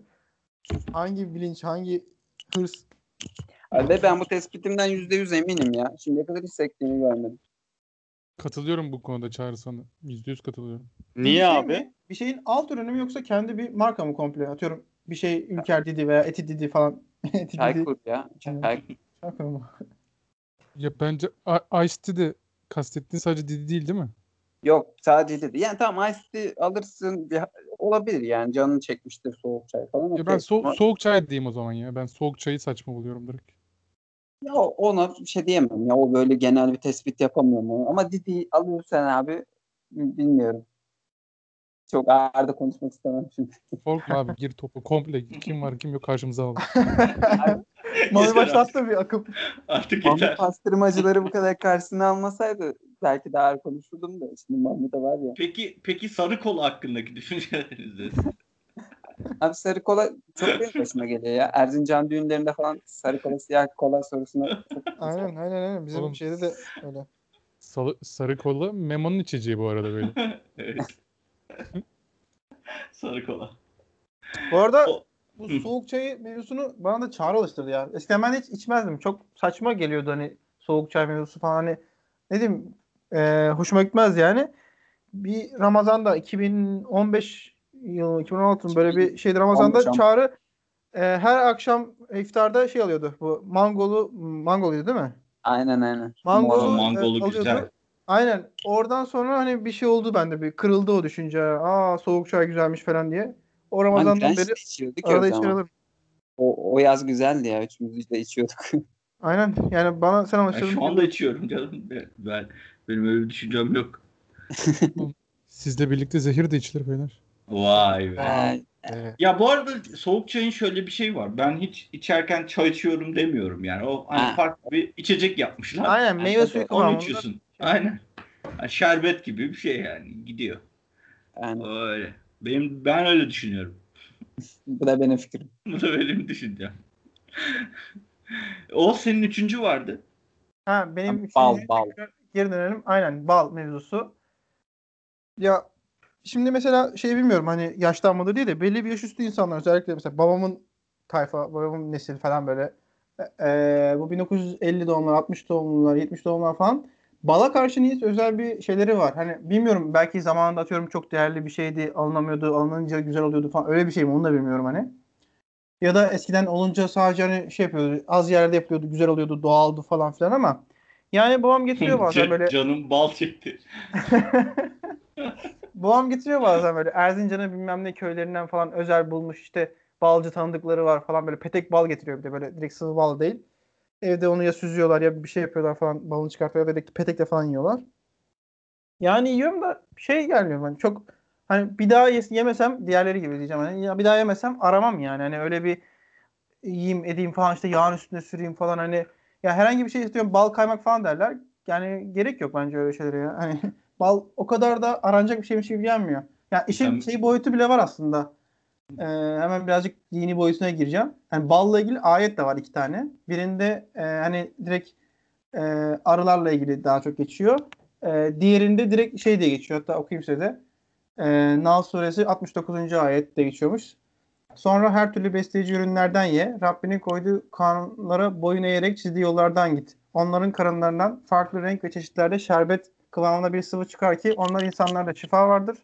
Hangi bilinç, hangi hırs Ve ben bu tespitimden yüzde yüz eminim ya. Şimdiye kadar hiç sektiğini görmedim. katılıyorum bu konuda Çağrı sana. %100 katılıyorum. Niye Bir şey abi? mi? Bir şeyin alt ürünü mü yoksa kendi bir marka mı komple? Atıyorum bir şey Ülker Didi veya Eti Didi falan. Didi. Çaykur ya. Çaykur. Çaykur mu? Ya bence Ice de kastettiğin sadece Didi değil değil mi? Yok sadece dedi. Yani tamam Ice Tea alırsın bir- olabilir yani canın çekmiştir soğuk çay falan. Ya ben so- soğuk çay diyeyim o zaman ya. Ben soğuk çayı saçma buluyorum direkt. Ya ona bir şey diyemem ya. O böyle genel bir tespit yapamıyorum. Ama Didi alıyorsan abi bilmiyorum. Çok ağır da konuşmak istemem şimdi. Korkma abi gir topu komple kim var kim yok karşımıza al. Yeter başlattı bir akım. Artık Mahmut yeter. pastırmacıları bu kadar karşısına almasaydı belki daha ağır konuşurdum da. Şimdi Mahmut'a var ya. Peki peki sarı kol hakkındaki düşünceleriniz. Abi sarı kola çok benim başıma geliyor ya. Erzincan düğünlerinde falan sarı kola siyah kola sorusuna Aynen aynen aynen. Bizim Oğlum. şeyde de öyle. Sarı kola Memo'nun içeceği bu arada böyle. evet. sarı kola. Bu arada O- bu Hı. soğuk çayı mevzusunu bana da Çağrı alıştırdı ya. Eskiden ben hiç içmezdim. Çok saçma geliyordu hani soğuk çay mevzusu falan hani ne diyeyim e, hoşuma gitmez yani. Bir Ramazan'da 2015 yılı 2016'nın böyle bir şeydi Ramazan'da 15 am- Çağrı e, her akşam iftarda şey alıyordu. Bu mangolu mangoluydu değil mi? Aynen aynen. Mangolu, e, mangolu alıyordu. güzel. Aynen. Oradan sonra hani bir şey oldu bende bir kırıldı o düşünce. Aa soğuk çay güzelmiş falan diye. O Hani Ramazan'dan Prens beri de içiyorduk arada o. O, o yaz güzeldi ya. Üçümüz de içiyorduk. Aynen. Yani bana sen Ben alıştırdın. şu anda içiyorum canım. Ben, ben- benim öyle bir düşüncem yok. Sizle birlikte zehir de içilir beyler. Vay be. Ee, Evet. Ya bu arada soğuk çayın şöyle bir şey var. Ben hiç içerken çay içiyorum demiyorum yani. O hani Ha. farklı bir içecek yapmışlar. Aynen meyve Aynen. suyu Onu kıvamında. içiyorsun. Aynen. Yani şerbet gibi bir şey yani. Gidiyor. yani Öyle. Benim ben öyle düşünüyorum. bu da benim fikrim. Bu da benim düşüncem. o senin üçüncü vardı. Ha benim Ha, bal, üçüncü- bal. Geri dönelim. Aynen bal mevzusu. Ya şimdi mesela şey bilmiyorum hani yaştan mıdır diye de belli bir yaş üstü insanlar özellikle mesela babamın tayfa, babamın nesil falan böyle e, e, bu 1950 doğumlular, 60 doğumlular, 70 doğumlular falan bala karşı niyet özel bir şeyleri var. Hani bilmiyorum belki zamanında atıyorum çok değerli bir şeydi, alınamıyordu, alınınca güzel oluyordu falan. Öyle bir şey mi onu da bilmiyorum hani. Ya da eskiden olunca sadece hani şey yapıyordu, az yerde yapıyordu, güzel oluyordu, doğaldı falan filan ama yani babam getiriyor bazen böyle Canım bal çekti. Babam getiriyor bazen böyle Erzincan'ın bilmem ne köylerinden falan özel bulmuş işte balcı tanıdıkları var falan böyle petek bal getiriyor bir de böyle direkt sıvı bal değil. Evde onu ya süzüyorlar ya bir şey yapıyorlar falan balını çıkartıyorlar ya da petekle falan yiyorlar. Yani yiyorum da şey gelmiyor ben çok hani bir daha yemesem diğerleri gibi diyeceğim hani ya bir daha yemesem aramam yani hani öyle bir yiyeyim edeyim falan işte yağın üstüne süreyim falan hani ya herhangi bir şey istiyorum bal kaymak falan derler. Yani gerek yok bence öyle şeylere ya. Hani bal o kadar da aranacak bir şeymiş gibi gelmiyor. Yani işin Sen- şey boyutu bile var aslında. Ee, hemen birazcık dini boyutuna gireceğim. Yani balla ilgili ayet de var iki tane. Birinde e, hani direkt e, arılarla ilgili daha çok geçiyor. E, diğerinde direkt şey diye geçiyor. Hatta okuyayım size de. E, Nal suresi 69. ayette geçiyormuş. Sonra her türlü besleyici ürünlerden ye. Rabbinin koyduğu kanunlara boyun eğerek çizdiği yollardan git. Onların karınlarından farklı renk ve çeşitlerde şerbet kıvamında bir sıvı çıkar ki onlar insanlarda şifa vardır.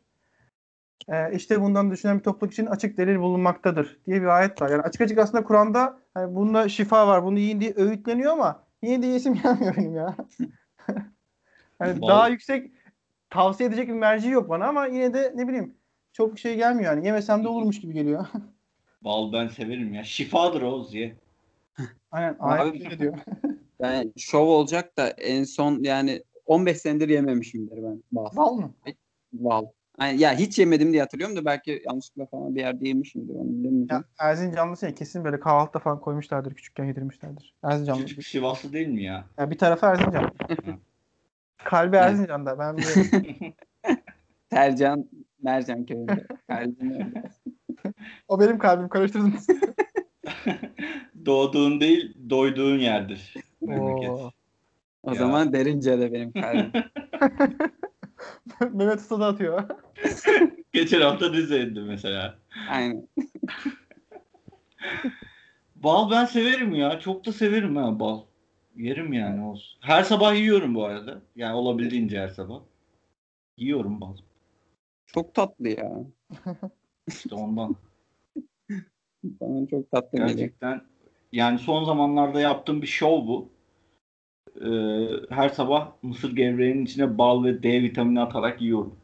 Ee, işte bundan düşünen bir topluluk için açık delil bulunmaktadır diye bir ayet var. Yani açık açık aslında Kur'an'da hani bunda şifa var, bunu yiyin diye öğütleniyor ama yine de yesim gelmiyor benim ya. hani Bal- daha yüksek tavsiye edecek bir merci yok bana ama yine de ne bileyim çok şey gelmiyor yani. Yemesem de olurmuş gibi geliyor. Bal ben severim ya. Şifadır o Ziye. Aynen Abi- diyor. Ben şov olacak da en son yani 15 senedir yememişimdir ben bal. Bal mı? Bal. Yani ya hiç yemedim diye hatırlıyorum da belki yanlışlıkla falan bir yerde yemişimdir onu bilemiyorum. Ya Erzincanlısı ya kesin böyle kahvaltıda falan koymuşlardır, küçükken yedirmişlerdir. Erzincanlı. Küçük Sivaslı değil mi ya? Ya bir tarafı Erzincan. Kalbi Erzincan'da. Ben biliyorum. Tercan Mercan köyünde. O benim kalbim karıştırdınız. Doğduğun değil, doyduğun yerdir. Oo. O Ya. zaman derince de benim kalbim. Mehmet Usta da atıyor. Geçen hafta Rize'ydi mesela. Aynen. Bal ben severim ya. Çok da severim ha bal. Yerim yani olsun. Her sabah yiyorum bu arada. Yani olabildiğince her sabah. Yiyorum bal. Çok tatlı ya. İşte ondan. Bana çok tatlı geliyor. Gerçekten yani son zamanlarda yaptığım bir şov bu. Ee, her sabah mısır gevreğinin içine bal ve D vitamini atarak yiyorum.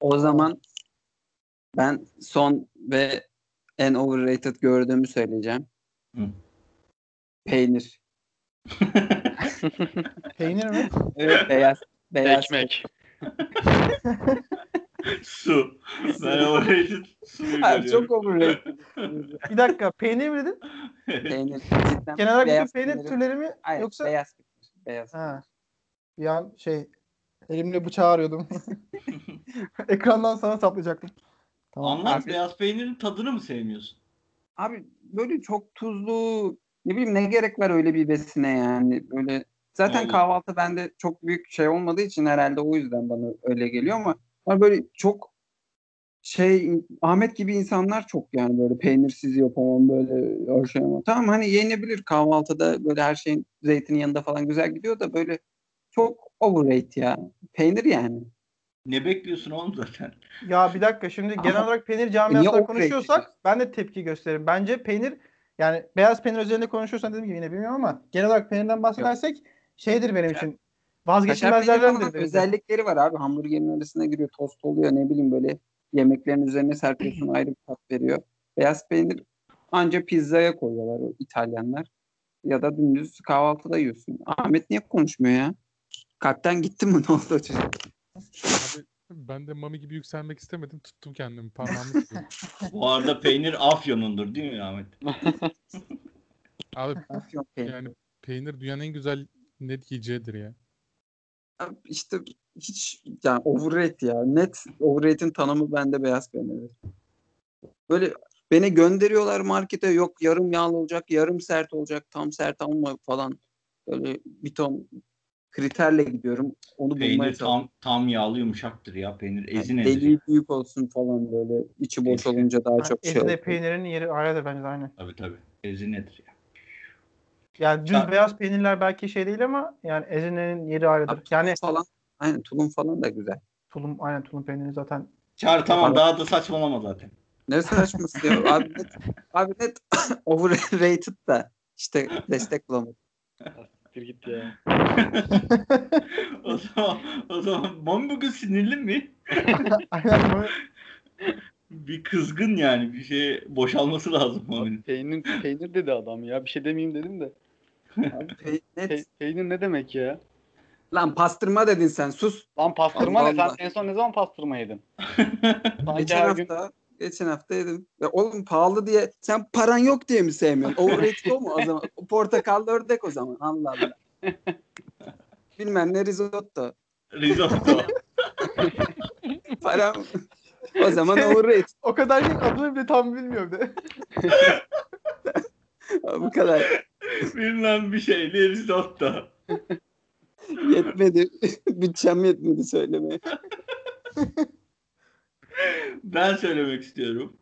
O zaman ben son ve en overrated gördüğümü söyleyeceğim. Hı. Peynir. Peynir mi? Evet beyaz. Beyaz. Ekmek. Su. Ben overrated suyu Abi görüyorum. çok overrated. Bir dakika peynir mi dedin? peynir. Cidden Genel olarak bütün beyaz peynir türleri mi Hayır, yoksa beyaz. Beyaz. Ha. Bir an şey elimle bıçağı arıyordum. Ekrandan sana saplayacaktım. Tamam. Anlar Abi- beyaz peynirin tadını mı sevmiyorsun? Abi böyle çok tuzlu ne bileyim ne gerek var öyle bir besine yani böyle zaten Aynen. kahvaltı bende çok büyük şey olmadığı için herhalde o yüzden bana öyle geliyor ama böyle çok şey Ahmet gibi insanlar çok yani böyle peynirsiz yapamam böyle her şey ama tamam hani yenebilir kahvaltıda böyle her şeyin zeytinin yanında falan güzel gidiyor da böyle çok overrated ya. Peynir yani. Ne bekliyorsun oğlum zaten? Ya bir dakika şimdi genel Ama- olarak peynir o konuşuyorsak ben de tepki gösteririm. Bence peynir yani beyaz peynir üzerinde konuşuyorsan dediğim gibi yine bilmiyorum ama genel olarak peynirden bahsedersek şeydir benim için. Kaşar peyniri Vazgeçilmezlerdendir için. özellikleri var abi. Hamburgerin arasına giriyor, tost oluyor ne bileyim böyle yemeklerin üzerine serpiyorsun ayrı bir tat veriyor. Beyaz peynir anca pizzaya koyuyorlar o İtalyanlar. Ya da dümdüz kahvaltıda yiyorsun. Ahmet niye konuşmuyor ya? Kalpten gitti mi ne oldu çocuk? Abi ben de Mami gibi yükselmek istemedim. Tuttum kendimi. Parmağımı. Bu arada peynir Afyon'undur değil mi Ahmet? Abi Afyon peyniri. yani peynir dünyanın en güzel net yiyeceğidir ya. İşte hiç yani overrated ya. Net overrated'in tanımı bende beyaz peynir. Böyle beni gönderiyorlar markete yok yarım yağlı olacak, yarım sert olacak, tam sert ama falan. Böyle bir ton kriterle gidiyorum. Onu bulmaya Peynir çalışıyorum. tam tam yağlı yumuşaktır ya. Peynir Yani ezi nedir? deliği büyük olsun falan böyle. içi boş Ezi. olunca daha çok şey Ezine peynirin yeri ayrıdır bence de aynı. Tabii tabii. Ezi nedir ya? Yani düz Ya- beyaz peynirler belki şey değil ama yani ezinenin yeri ayrıdır. Abi, Yani tulum falan aynen tulum falan da güzel. tulum aynen tulum peyniri zaten Çağrı tamam Abi- daha da saçmalama zaten. Ne saçması ya. Abi net, abi net overrated da işte destek bulamadım. Bir git ya. o zaman o zaman Mami bugün sinirli mi? aynen Bir kızgın yani. Bir şey boşalması lazım Mami'nin. Peynir, peynir dedi adam ya. Bir şey demeyeyim dedim de. Abi, pe- peynir ne demek ya? Lan pastırma dedin sen sus. Lan pastırma Allah ne? Sen Allah. en son ne zaman pastırma yedin? Geçen her gün hafta geçen hafta yedim. Ya oğlum pahalı diye sen paran yok diye mi sevmiyorsun? Overrated o mu o zaman? Portakallı ördek o zaman. Allah Allah. Bilmem ne risotto. Risotto. Param o zaman overrated. o kadar şey adını bile tam bilmiyorum de. Bu kadar. Bilmem bir şeyli risotto. Yetmedi. Bütçem yetmedi söylemeye. Ben söylemek istiyorum.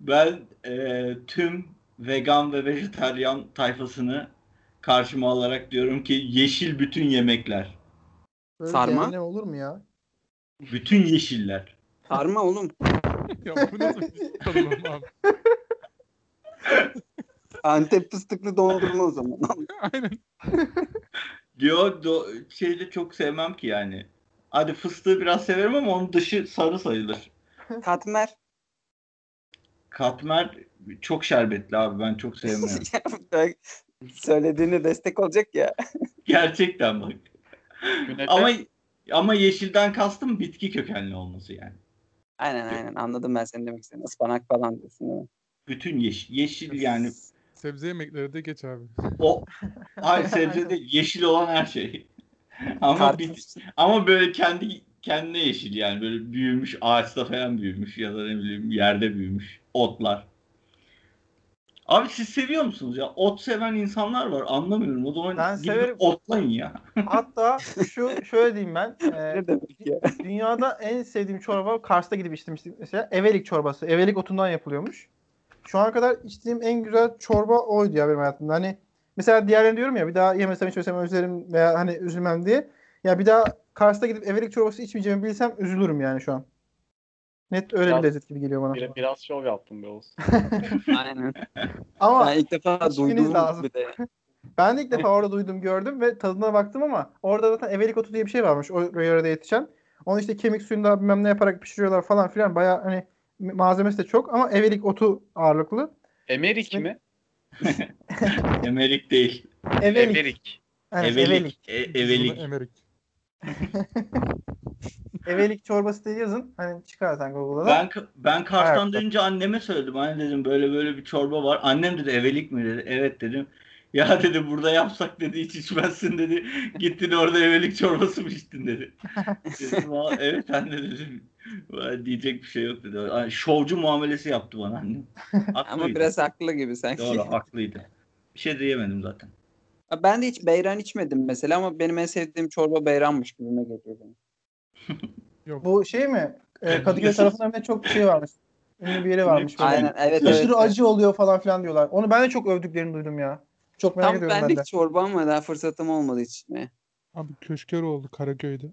Ben e, tüm vegan ve vejetaryen tayfasını karşıma alarak diyorum ki yeşil bütün yemekler. Böyle Sarma? cehennem olur mu ya? Bütün yeşiller. Sarma oğlum. ya bu nasıl bir tanımım abi? Antep fıstıklı dondurma o zaman. Aynen. Diyor do, şeyde çok sevmem ki yani. Hadi fıstığı biraz severim ama onun dışı sarı sayılır. Katmer. Katmer çok şerbetli abi ben çok sevmiyorum. Söylediğine destek olacak ya. Gerçekten bak. Güneşe, Ama ama yeşilden kastım bitki kökenli olması yani. Aynen aynen anladım ben senin demek istediğini. Ispanak falan diyorsun değil mi? Bütün yeşil. Yeşil yani Sebze yemekleri de geç abi. o hayır sebze değil yeşil olan her şey. ama bit, Karpuz. ama böyle kendi kendine yeşil yani böyle büyümüş ağaçta falan büyümüş ya da ne bileyim yerde büyümüş otlar. Abi siz seviyor musunuz ya? Ot seven insanlar var. Anlamıyorum. O zaman Ben gidip severim. otlayın ya. Hatta şu şöyle diyeyim ben. e, Ne demek ya? dünyada en sevdiğim çorba Kars'ta gidip içmiştim mesela. Evelik çorbası. Evelik otundan yapılıyormuş. Şu ana kadar içtiğim en güzel çorba oydu ya benim hayatımda. Hani mesela diğerlerini diyorum ya bir daha yemesem içmesem özlerim veya hani üzülmem diye. Ya bir daha Kars'ta gidip Evelik çorbası içmeyeceğimi bilsem üzülürüm yani şu an. Net öyle Biraz- bir lezzet gibi geliyor bana. bir, biraz şov yaptım be Oğuz. Aynen. Ama Ben ilk defa duydum lazım. bir de. Ben de ilk defa orada duydum gördüm ve tadına baktım ama orada zaten evelik otu diye bir şey varmış o yörede yetişen. Onu işte kemik suyunda bilmem ne yaparak pişiriyorlar falan filan. Baya hani malzemesi de çok ama evelik otu ağırlıklı. Emerik İsmi- mi? Emerik değil. Evelik. Yani evelik. evelik. E- evelik. Evelik çorbası diye yazın. Hani çıkar sen Google'da da. Ben ben Kars'tan Ayakta. dönünce anneme söyledim. Anne dedim böyle böyle bir çorba var. Annem dedi evelik mi dedi. Evet dedim. Ya dedi burada yapsak dedi hiç içmezsin dedi. Gittin orada evelik çorbası mı içtin dedi. Dedim "Aa, evet anne dedim. "Vay, Diyecek bir şey yok dedi. Yani şovcu muamelesi yaptı bana annem. Haklıydı. Ama biraz haklı gibi sanki. Doğru haklıydı. Bir şey diyemedim zaten. Ben de hiç beyran içmedim mesela ama benim en sevdiğim çorba beyranmış gibime geliyor benim. Yok. Bu şey mi? Ee, Kadıköy tarafında bir de çok şey varmış. Ünlü bir yeri varmış. Böyle. Aynen evet. Aşırı evet. acı oluyor falan filan diyorlar. Onu ben de çok övdüklerini duydum ya. Çok merak Tam ediyorum ben de. benlik çorba ama daha fırsatım olmadı içmeye. Abi Köşkeroğlu Karaköy'de.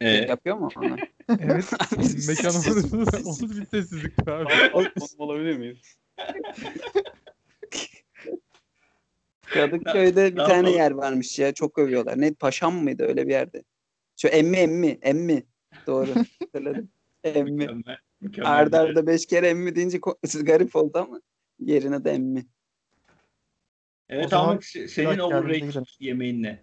Ee, Yapıyor mu onu? Evet. Mekanımız oldu bir sessizlik abi. Konum olabilir miyiz? Kadıköy'de bir Ne tane yer varmış ya. Çok övüyorlar. Ne Paşam mıydı öyle bir yerde? Şu emmi emmi emmi. Doğru. Hatırladım. Emmi. mükemmel. mükemmel Arda arda beş kere emmi deyince garip oldu ama yerine de emmi. Evet se- senin overrated yemeğin ne?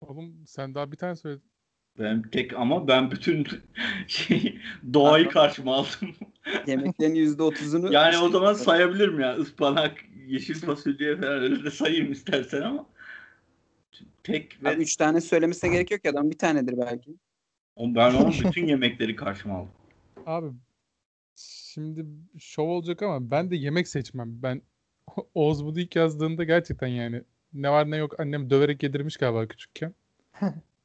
Oğlum sen daha bir tane söyledin. Ben tek ama ben bütün şey doğayı karşıma aldım. Yemeklerin yüzde otuzunu Yani o zaman sayabilirim ya. Ispanak, yeşil fasulye falan öyle de sayayım istersen ama tek ve Abi üç tane söylemesine gerek yok ya adam bir tanedir belki. O- ben onun bütün yemekleri karşıma aldım. Abi şimdi şov olacak ama ben de yemek seçmem. Ben Oğuz bunu ilk yazdığında gerçekten yani ne var ne yok annem döverek yedirmiş galiba küçükken.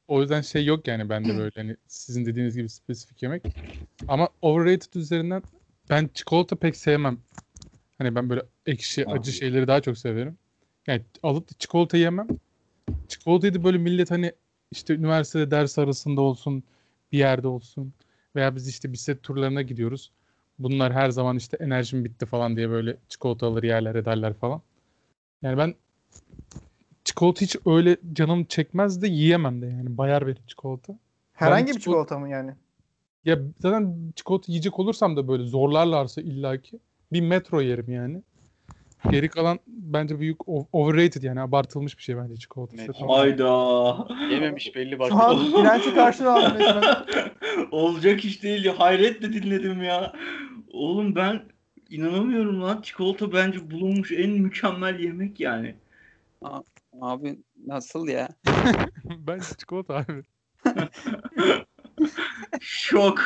O yüzden şey yok yani bende böyle hani sizin dediğiniz gibi spesifik yemek. Ama overrated üzerinden ben çikolata pek sevmem. Hani ben böyle ekşi, acı şeyleri daha çok severim. Yani alıp da çikolata yemem. Çikolatayı da böyle millet hani işte üniversitede ders arasında olsun, bir yerde olsun veya biz işte bisiklet turlarına gidiyoruz. Bunlar her zaman işte enerjim bitti falan diye böyle çikolata alır yerler ederler falan. Yani ben çikolata hiç öyle canım çekmez de yiyemem de yani bayar beni çikolata. Herhangi Ben bir çikolata- çikolata mı yani? Ya zaten çikolata yiyecek olursam da böyle zorlarlarsa illaki bir metro yerim yani. Geri kalan bence büyük overrated yani abartılmış bir şey bence çikolata. Tamam. Hayda. Yememiş belli bak. Şu an direnci karşına aldım. Olacak iş değil ya. Hayretle dinledim ya. Oğlum ben inanamıyorum lan. Çikolata bence bulunmuş en mükemmel yemek yani. Abi nasıl ya? bence çikolata abi. Şok.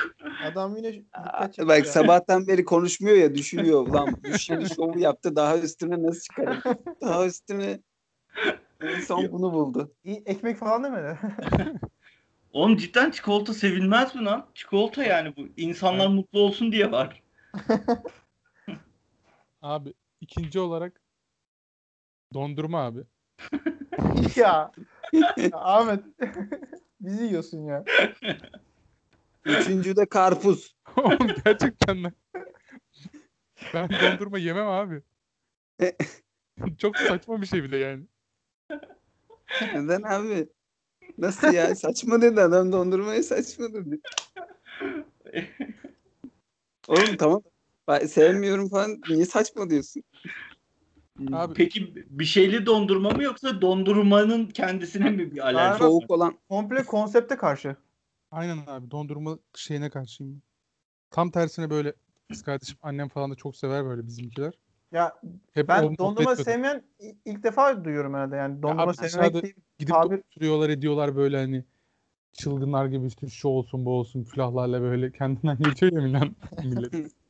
Adam yine dikkat. Bak sabahtan beri konuşmuyor ya düşünüyor. Ulan bu şimdi şovu yaptı daha üstüne nasıl çıkarım? Daha üstüne en son bunu buldu. İyi, Ekmek falan demedi. Oğlum cidden çikolata sevilmez mi lan? Çikolata yani bu. İnsanlar mutlu olsun diye var. Abi ikinci olarak dondurma abi. Ya. ya Ahmet. Bizi yiyorsun ya. Üçüncü de karpuz. Oğlum gerçekten ben. Ben dondurma yemem abi. Çok saçma bir şey bir de yani. Neden abi? Nasıl ya? Saçma dedi adam dondurmaya saçma dedi. Oğlum tamam. Ben sevmiyorum falan. Niye saçma diyorsun? Abi- Peki bir şeyli dondurma mı yoksa dondurmanın kendisine mi bir alerji? Soğuk olan. Komple konsepte karşı. Aynen abi dondurma şeyine karşıyım. Tam tersine böyle kız kardeşim annem falan da çok sever böyle bizimkiler. Ya Hep ben dondurma sevmeyen ilk defa duyuyorum herhalde yani. Dondurma abi sevmek değil. Gidip Tabir- oturuyorlar ediyorlar böyle hani çılgınlar gibi işte şu olsun bu olsun külahlarla böyle kendinden geçiyor ya millet. millet.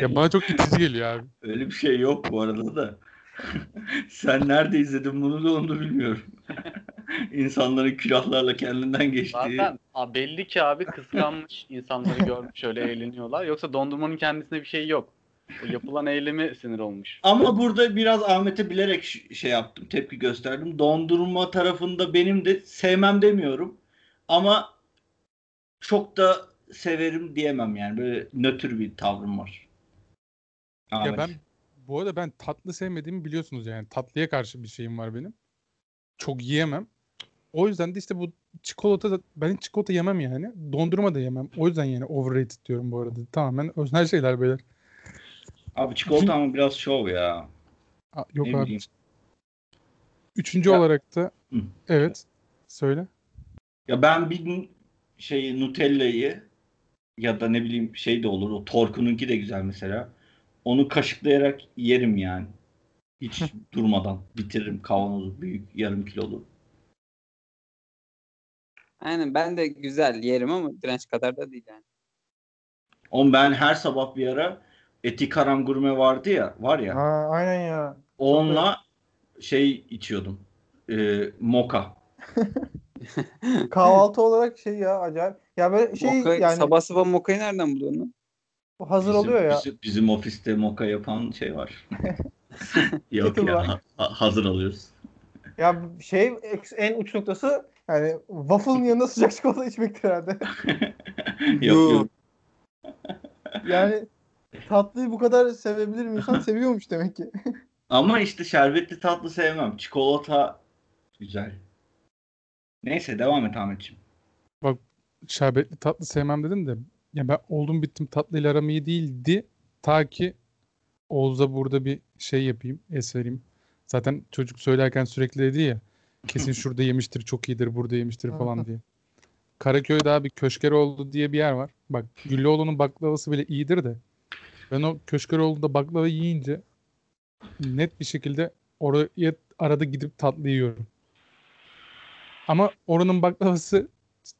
Ya bana çok itici geliyor abi. Öyle bir şey yok bu arada da. Sen nerede izledin bunu da onu da bilmiyorum. İnsanların külahlarla kendinden geçtiği. Zaten a, belli ki abi kıskanmış insanları görmüş öyle eğleniyorlar. Yoksa dondurmanın kendisinde bir şey yok. O yapılan eylemi sinir olmuş. Ama burada biraz Ahmet'e bilerek şey yaptım, tepki gösterdim. Dondurma tarafında benim de sevmem demiyorum. Ama çok da severim diyemem yani. Böyle nötr bir tavrım var. Ahmet. Ya ben bu arada ben tatlı sevmediğimi biliyorsunuz yani. Tatlıya karşı bir şeyim var benim. Çok yiyemem. O yüzden de işte bu çikolata da ben hiç çikolata yemem yani. Dondurma da yemem. O yüzden yani overrated diyorum bu arada. Tamamen öznel şeyler beyler. Abi çikolata ama biraz şov ya. Aa, yok Ne abi. bileyim. Üçüncü Ya- olarak da Hı. evet söyle. Ya ben bir şeyi Nutella'yı ya da ne bileyim şey de olur. O Torku'nunki de güzel mesela. Onu kaşıklayarak yerim yani. Hiç durmadan bitiririm kavanozu büyük yarım kilolu. Aynen ben de güzel yerim ama direnç kadar da değil yani. Oğlum ben her sabah bir ara Eti Karam Gurme vardı ya var ya. Ha, aynen ya. Onunla şey içiyordum. E, moka. Kahvaltı olarak şey ya acayip. Ya böyle şey Moka, yani Sabah sabah mokayı nereden buluyorsun lan? hazır Bizim- oluyor ya. Bizim, bizim ofiste moka yapan şey var. Yok ya var. ha- hazır alıyoruz. Ya şey en uç noktası yani waffle'ın yanında sıcak çikolata içmektir herhalde. yok yok. Yani tatlıyı bu kadar sevebilir mi insan? Seviyormuş demek ki. Ama işte şerbetli tatlı sevmem. Çikolata güzel. Neyse devam et Ahmetciğim. Şerbetli tatlı sevmem dedim de ya ben oldum bittim tatlıyla aram iyi değildi. Ta ki Oğuz'a burada bir şey yapayım, es vereyim. Zaten çocuk söylerken sürekli dedi ya kesin şurada yemiştir, çok iyidir, burada yemiştir falan diye. Karaköy'de abi Köşkeroğlu diye bir yer var. Bak Güllüoğlu'nun baklavası bile iyidir de ben o Köşkeroğlu'nda baklava yiyince net bir şekilde oraya arada gidip tatlı yiyorum. Ama oranın baklavası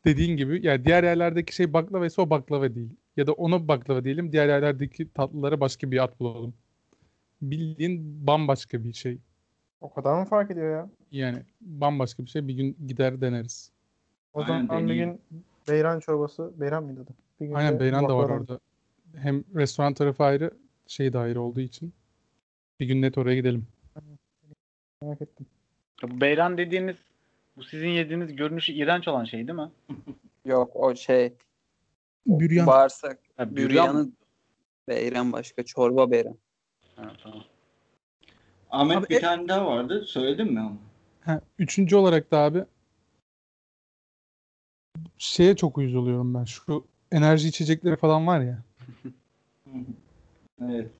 dediğin gibi yani diğer yerlerdeki şey baklava ise o baklava değil. Ya da ona baklava diyelim diğer yerlerdeki tatlılara başka bir ad bulalım. Bildiğin bambaşka bir şey. O kadar mı fark ediyor ya? Yani bambaşka bir şey bir gün gider deneriz. O Aynen, zaman bir deneyeyim. gün beyran çorbası, beyran mıydı adı? Bir gün Aynen Beyran da var orada. Hem restoran tarafı ayrı, şey de ayrı olduğu için. Bir gün net oraya gidelim. Merak ettim. Ya Bu beyran dediğiniz bu sizin yediğiniz görünüşü iğrenç olan şey değil mi? Yok o şey Büryan. bağırsak Ha, büryan büryanı beyran başka çorba beyran. Ha, tamam. Ahmet Abi, bir e- tane daha vardı. Söyledin mi onu? Ha, üçüncü olarak da abi şeye çok uyuz oluyorum ben. Şu enerji içecekleri falan var ya. Evet.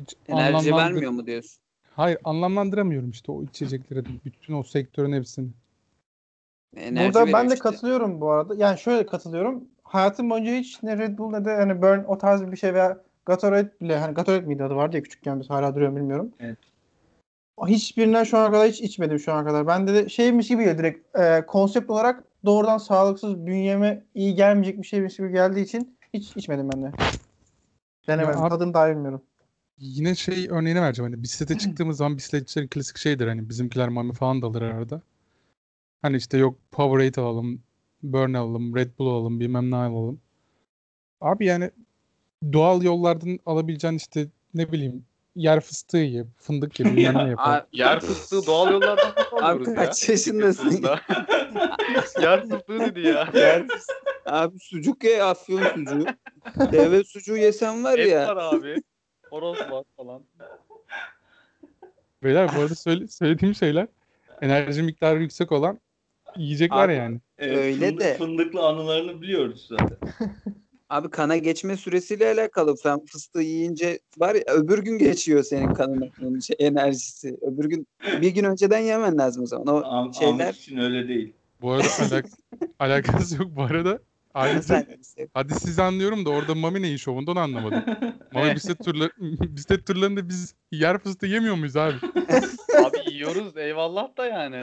Hiç Enerji anlamlandır- vermiyor mu diyorsun? Hayır anlamlandıramıyorum işte o içecekleri. Bütün o sektörün hepsini. Enerji Burada ben de işte. katılıyorum bu arada. Yani şöyle katılıyorum. Hayatım boyunca hiç ne Red Bull ne de hani Burn o tarz bir şey veya Gatorade bile hani Gatorade miydi adı vardı ya küçükken biz hala duruyor bilmiyorum. Evet. Hiçbirinden şu ana kadar hiç içmedim şu ana kadar. Ben de, de şeymiş gibi geliyor direkt e, konsept olarak doğrudan sağlıksız bünyeme iyi gelmeyecek bir şeymiş gibi geldiği için hiç içmedim ben de. Denemedim. Ya Tadını dahi bilmiyorum. Yine şey örneğini vereceğim. Hani bisiklete çıktığımız zaman bisikletçilerin klasik şeydir. Hani bizimkiler mami falan da alır arada. Hani işte yok Powerade alalım, Burn alalım, Red Bull alalım, bilmem ne alalım. Abi yani doğal yollardan alabileceğin işte ne bileyim yer fıstığı ye, fındık ye, bilmem ne yap. Abi, Yer fıstığı doğal yollardan nasıl abi alıyoruz ya? kaç yaşındasın? Yer fıstığı dedi ya. abi sucuk ye afyon sucuğu. Deve sucuğu yesen var Et ya. var abi. Horoz var falan. Beyler bu arada söyle- söylediğim şeyler enerji miktarı yüksek olan yiyecekler Abi, yani. Evet, Öyle fındık- de. Fındıklı anılarını biliyoruz zaten. Abi kana geçme süresiyle alakalı. Sen fıstığı yiyince var ya öbür gün geçiyor senin kanına onun şey, enerjisi. Öbür gün bir gün önceden yemen lazım o zaman. O Ah- şeyler Ahmet için öyle değil. Bu arada alak- alakası yok bu arada. Ayrıca hadi sizi anlıyorum da orada Mami neyin şovunda onu anlamadım. Mami bisiklet, turları, bisiklet turlarında biz yer fıstığı yemiyor muyuz abi? Abi yiyoruz eyvallah da yani.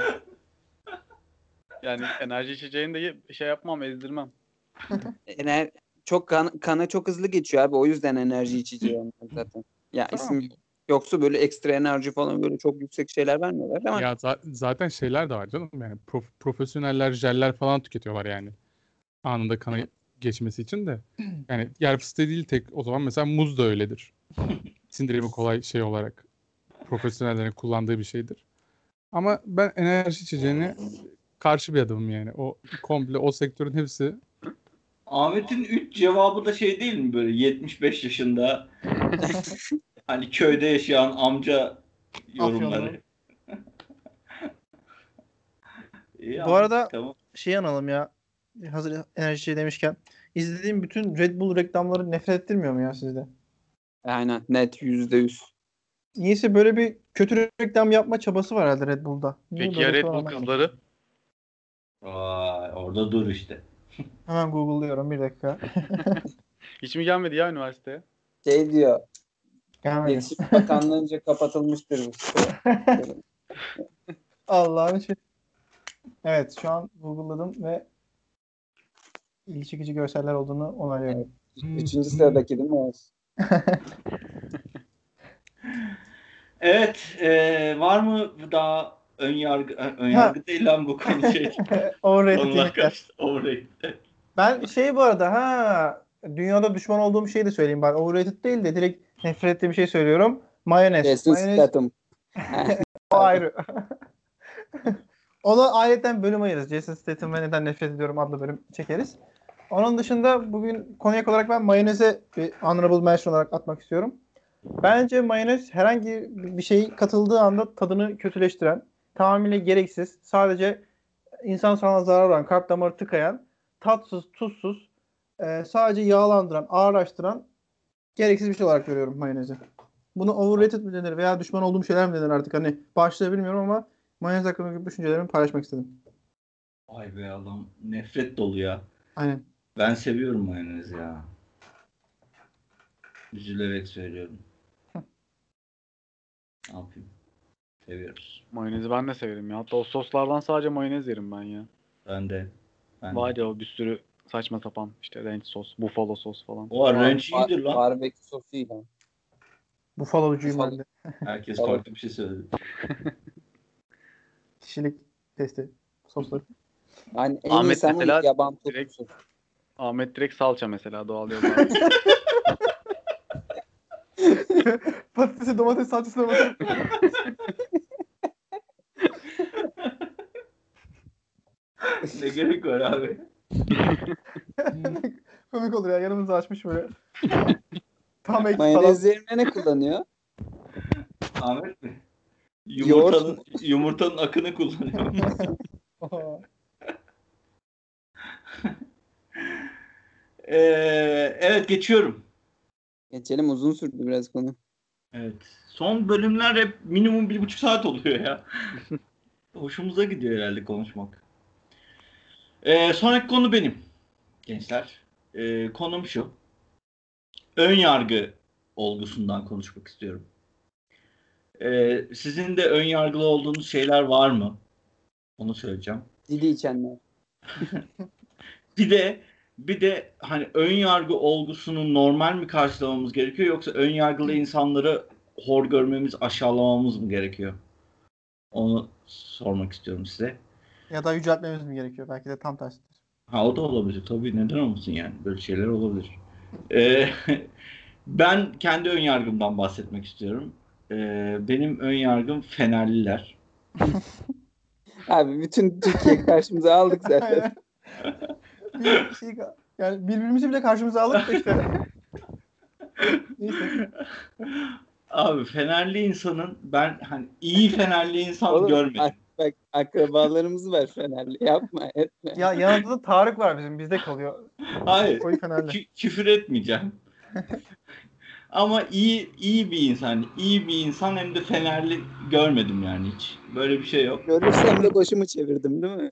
Yani enerji içeceğini de ye- şey yapmam ezdirmem. ener çok kan, kana çok hızlı geçiyor abi. O yüzden enerji içeceği onlar zaten. Ya Tamam. isim yoksa böyle ekstra enerji falan böyle çok yüksek şeyler vermiyorlar ama Ya za- zaten şeyler de var canım. Yani prof- profesyoneller jeller falan tüketiyorlar yani. Anında kana geçmesi için de. Yani yer fıstığı değil tek. O zaman mesela muz da öyledir. Sindirimi kolay şey olarak. Profesyonellerin kullandığı bir şeydir. Ama ben enerji içeceğine karşı bir adamım yani. O komple o sektörün hepsi Ahmet'in 3 cevabı da şey değil mi böyle 75 yaşında hani köyde yaşayan amca yorumları. İyi Bu Ahmet, arada- tamam. Şey analım ya. Hazır enerji şey demişken. izlediğim bütün Red Bull reklamları nefret ettirmiyor mu ya sizde? aynen net yüzde yüz. Niyeyse böyle bir kötü reklam yapma çabası var herhalde Red Bull'da. Niye Peki ya Red Bull kızları? Vay, orada dur işte. Hemen Google'lıyorum bir dakika. Hiç mi gelmedi ya üniversiteye? Şey diyor. Gelmedi. İletişim Bakanlığı'nca kapatılmıştır bu site. Allah'ın şey. Evet şu an Google'ladım ve ilgi çekici görseller olduğunu onaylıyorum. Üçüncü sıradaki değil mi Oğuz? Evet, e, var mı daha ön yargı, ön yargı değil lan bu konu şey. Overrated. Overrated. Ben şey bu arada ha dünyada düşman olduğum şeyi de söyleyeyim bari. Overrated değil de direkt nefret ettiğim bir şey söylüyorum. Mayonez. Jason Mayonez Statham. o ayrı. Ona ayetten bölüm ayırırız. Jason Statham ve neden nefret ediyorum adlı bölüm çekeriz. Onun dışında bugün konuyak olarak ben mayoneze bir honorable mention olarak atmak istiyorum. Bence mayonez herhangi bir şey katıldığı anda tadını kötüleştiren, tamamıyla gereksiz, sadece insan sağlığına zarar veren, kalp damarı tıkayan, tatsız, tuzsuz, e, sadece yağlandıran, ağırlaştıran gereksiz bir şey olarak görüyorum mayonezi. Bunu overrated mi denir veya düşman olduğum şeyler mi denir artık hani başlığı bilmiyorum ama mayonez hakkındaki düşüncelerimi paylaşmak istedim. Vay be adam nefret dolu ya. Aynen. Ben seviyorum mayonez ya. Üzülerek söylüyorum. ne yapayım? Seviyoruz. Mayonezi ben de severim ya. Hatta o soslardan sadece mayonez yerim ben ya. Ben de. Ben de. Var ya o bir sürü saçma sapan işte ranch sos, buffalo sos falan. O ranch iyidir lan. Barbekü sosuyla. Buffalo'cuyum ben de. Herkes farklı bir şey söyledi. Kişilik testi sosları. Yani en Ahmet ama mesela yaban direkt- turşusu. Ahmet direkt salça mesela doğal yollarla. Patatesi, domates, salçasına bakıp ne gerek var abi? komik olur ya. Yanımızı açmış böyle. Tam ek Mayonez yerine ne kullanıyor? Ahmet mi? Yumurtanın, yumurtanın akını kullanıyor. Ee, evet geçiyorum. Geçelim uzun sürdü biraz konu. Evet. Son bölümler hep minimum bir buçuk saat oluyor ya. Hoşumuza gidiyor herhalde konuşmak. Ee, sonraki konu benim. Gençler. Ee, konum şu. Ön yargı olgusundan konuşmak istiyorum. Ee, sizin de ön yargılı olduğunuz şeyler var mı? Onu söyleyeceğim. Dili içenler. Bir de bir de hani ön yargı olgusunu normal mi karşılamamız gerekiyor yoksa ön yargılı insanları hor görmemiz, aşağılamamız mı gerekiyor? Onu sormak istiyorum size. Ya da yüceltmemiz mi gerekiyor? Belki de tam tersidir. Ha o da olabilir tabii neden olmasın yani böyle şeyler olabilir. Ee, ben kendi ön yargımdan bahsetmek istiyorum. Ee, benim ön yargım Fenerliler. Abi bütün Türkiye karşımıza aldık zaten. Bir şey, yani birbirimizi bile karşımıza aldık da işte. Neyse. Abi Fenerli insanın ben hani iyi Fenerli insan Oğlum, görmedim. Bak, akrabalarımız var Fenerli. Yapma etme. Ya yanında da Tarık var bizim bizde kalıyor. Hayır. Koyu Fenerli. Kü- küfür etmeyeceğim. Ama iyi iyi bir insan, iyi bir insan hem de Fenerli görmedim yani hiç. Böyle bir şey yok. Görürsem de başımı çevirdim değil mi?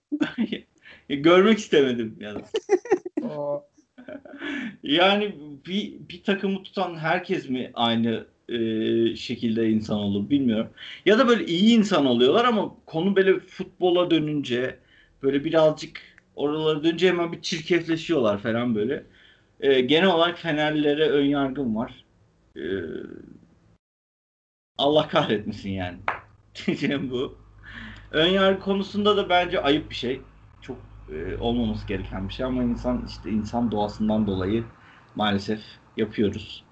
Görmek istemedim ya. da. O, Yani bir bir takımı tutan herkes mi aynı e, şekilde insan olur bilmiyorum. Ya da böyle iyi insan oluyorlar ama konu böyle futbola dönünce böyle birazcık oralara dönünce hemen bir çirkefleşiyorlar falan böyle. E, genel olarak Fenerlilere ön yargım var. E, Allah kahretmesin yani. Diyeceğim bu. Ön yargı konusunda da bence ayıp bir şey. Çok e, olmaması gereken bir şey ama insan işte insan doğasından dolayı maalesef yapıyoruz.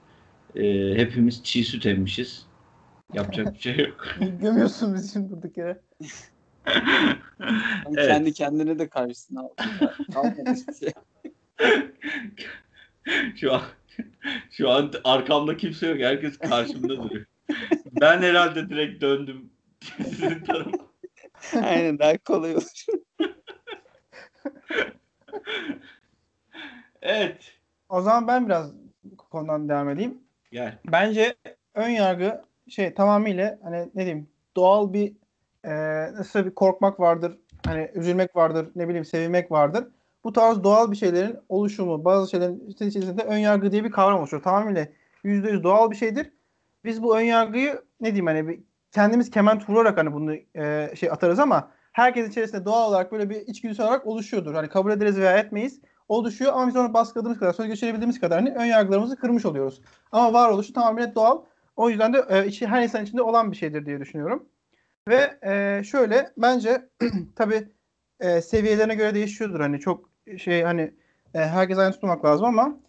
E, hepimiz çiğ süt emmişiz. Yapacak bir şey yok. gömüyorsun bizi şimdi durduk yere. Ama Evet. Kendi kendine de karşısına aldı. Kalmadı hiçbir şey. şu an şu an arkamda kimse yok. Herkes karşımda duruyor. Ben herhalde direkt döndüm. Sizin tarafa. Aynen daha kolay olur. Evet. O zaman ben biraz konudan devam edeyim. Gel. Bence ön yargı şey tamamıyla hani ne diyeyim doğal bir e, nasıl bir korkmak vardır. hani üzülmek vardır, ne bileyim sevinmek vardır. Bu tarz doğal bir şeylerin oluşumu, bazı şeylerin içerisinde ön yargı diye bir kavram oluşuyor. Tamamıyla %100 doğal bir şeydir. Biz bu ön yargıyı ne diyeyim hani kendimiz kement vurarak hani bunu e, şey atarız ama herkes içerisinde doğal olarak böyle bir içgüdüsel olarak oluşuyordur. Hani kabul ederiz veya etmeyiz. Oluşuyor ama biz onu baskıladığımız kadar, söz geçirebildiğimiz kadar hani ön yargılarımızı kırmış oluyoruz. Ama varoluşu tamamen doğal. O yüzden de e, içi, her insan içinde olan bir şeydir diye düşünüyorum. Ve e, şöyle bence tabii e, seviyelerine göre değişiyordur. Hani çok şey hani e, herkes aynı tutmak lazım ama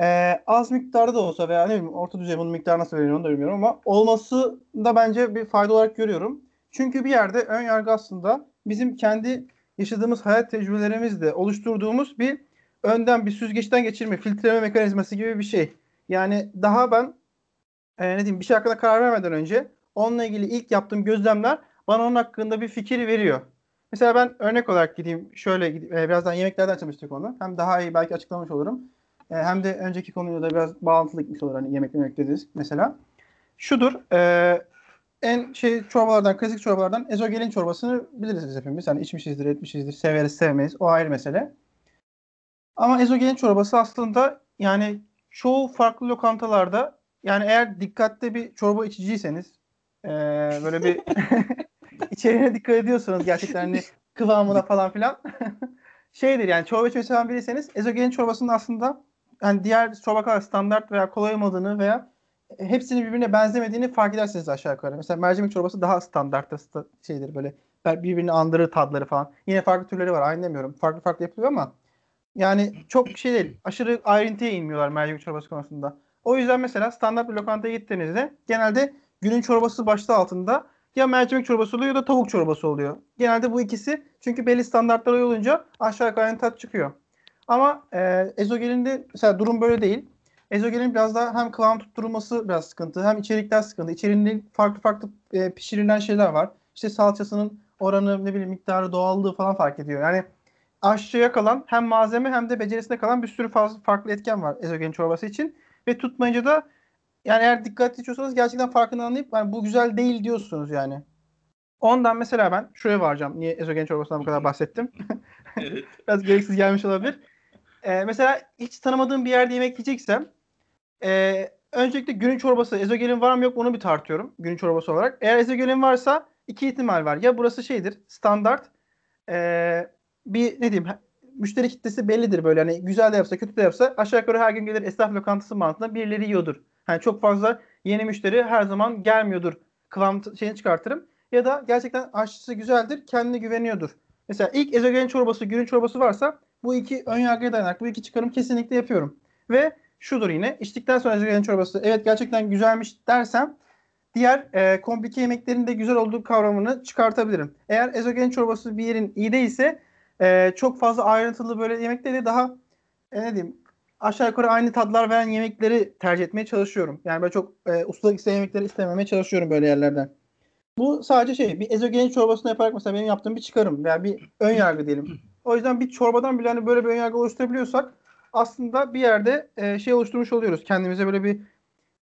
e, az miktarda da olsa veya ne bileyim orta düzey bunun miktarı nasıl veriliyor onu da bilmiyorum ama olması da bence bir fayda olarak görüyorum. Çünkü bir yerde ön yargı aslında bizim kendi yaşadığımız hayat tecrübelerimizle oluşturduğumuz bir önden bir süzgeçten geçirme, filtreleme mekanizması gibi bir şey. Yani daha ben e, ne diyeyim bir şey hakkında karar vermeden önce onunla ilgili ilk yaptığım gözlemler bana onun hakkında bir fikir veriyor. Mesela ben örnek olarak gideyim şöyle gideyim, e, birazdan yemeklerden çalıştık onu. Hem daha iyi belki açıklamış olurum. E, hem de önceki konuyla da biraz bağlantılı gitmiş olur hani yemek yemek dediniz mesela. Şudur. E, en şey çorbalardan, klasik çorbalardan ezogelin çorbasını biliriz hepimiz. Hani içmişizdir, etmişizdir, severiz, sevmeyiz. O ayrı mesele. Ama ezogelin çorbası aslında yani çoğu farklı lokantalarda yani eğer dikkatli bir çorba içiciyseniz e, böyle bir içeriğine dikkat ediyorsanız gerçekten hani kıvamına falan filan şeydir yani çorba içmeyi seven biriyseniz ezogelin çorbasının aslında yani diğer çorba kadar standart veya kolay olmadığını veya hepsinin birbirine benzemediğini fark edersiniz aşağı yukarı. Mesela mercimek çorbası daha standart şeydir böyle birbirini andırır tadları falan. Yine farklı türleri var aynı demiyorum. Farklı farklı yapılıyor ama yani çok şey değil. Aşırı ayrıntıya inmiyorlar mercimek çorbası konusunda. O yüzden mesela standart bir lokantaya gittiğinizde genelde günün çorbası başta altında ya mercimek çorbası oluyor ya da tavuk çorbası oluyor. Genelde bu ikisi çünkü belli standartlara uyulunca aşağı yukarı aynı tat çıkıyor. Ama e, ezogelinde mesela durum böyle değil. Ezogelin biraz daha hem kıvam tutturulması biraz sıkıntı hem içerikler sıkıntı. İçeriğinde farklı farklı e, pişirilen şeyler var. İşte salçasının oranı ne bileyim miktarı doğallığı falan fark ediyor. Yani aşçıya kalan hem malzeme hem de becerisinde kalan bir sürü fazla farklı etken var ezogelin çorbası için. Ve tutmayınca da yani eğer dikkatli içiyorsanız gerçekten farkını anlayıp yani bu güzel değil diyorsunuz yani. Ondan mesela ben şuraya varacağım. Niye ezogelin çorbasından bu kadar bahsettim? Evet. Biraz gereksiz gelmiş olabilir. Ee, mesela hiç tanımadığım bir yerde yemek yiyeceksem e, öncelikle günün çorbası ezogelin var mı yok mu onu bir tartıyorum günün çorbası olarak. Eğer ezogelin varsa iki ihtimal var. Ya burası şeydir standart e, bir ne diyeyim müşteri kitlesi bellidir böyle hani güzel de yapsa kötü de yapsa aşağı yukarı her gün gelir esnaf lokantası mantığında birileri yiyordur. Hani çok fazla yeni müşteri her zaman gelmiyordur. Kıvam şeyini çıkartırım. Ya da gerçekten aşçısı güzeldir, kendine güveniyordur. Mesela ilk ezogelin çorbası, günün çorbası varsa bu iki ön yargıya dayanarak bu iki çıkarım kesinlikle yapıyorum. Ve şudur yine içtikten sonra ezogelin çorbası evet gerçekten güzelmiş dersem diğer e, komplike yemeklerin de güzel olduğu kavramını çıkartabilirim. Eğer ezogelin çorbası bir yerin iyi değilse e, çok fazla ayrıntılı böyle yemekleri daha e, ne diyeyim aşağı yukarı aynı tadlar veren yemekleri tercih etmeye çalışıyorum. Yani böyle çok e, ustalık isteyen yemekleri istememeye çalışıyorum böyle yerlerden. Bu sadece şey bir ezogelin çorbasını yaparak mesela benim yaptığım bir çıkarım veya bir ön yargı diyelim. O yüzden bir çorbadan bile hani böyle bir ön yargı oluşturabiliyorsak aslında bir yerde e, şey oluşturmuş oluyoruz. Kendimize böyle bir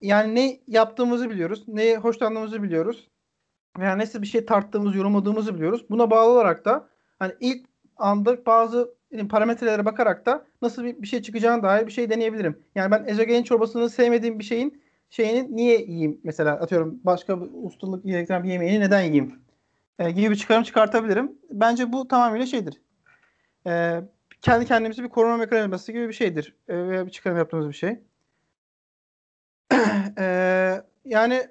yani ne yaptığımızı biliyoruz. Neye hoşlandığımızı biliyoruz. Veya nasıl bir şey tarttığımızı, yorumladığımızı biliyoruz. Buna bağlı olarak da hani ilk anda bazı parametrelere bakarak da nasıl bir, bir şey çıkacağına dair bir şey deneyebilirim. Yani ben ezogelin çorbasını sevmediğim bir şeyin şeyini niye yiyeyim? Mesela atıyorum başka bir ustalık gerektiren bir yemeğini neden yiyeyim? E, gibi bir çıkarım çıkartabilirim. Bence bu tamamıyla şeydir. E, kendi kendimizi bir koruma mekanizması gibi bir şeydir. E, veya bir çıkarım yaptığımız bir şey. e, yani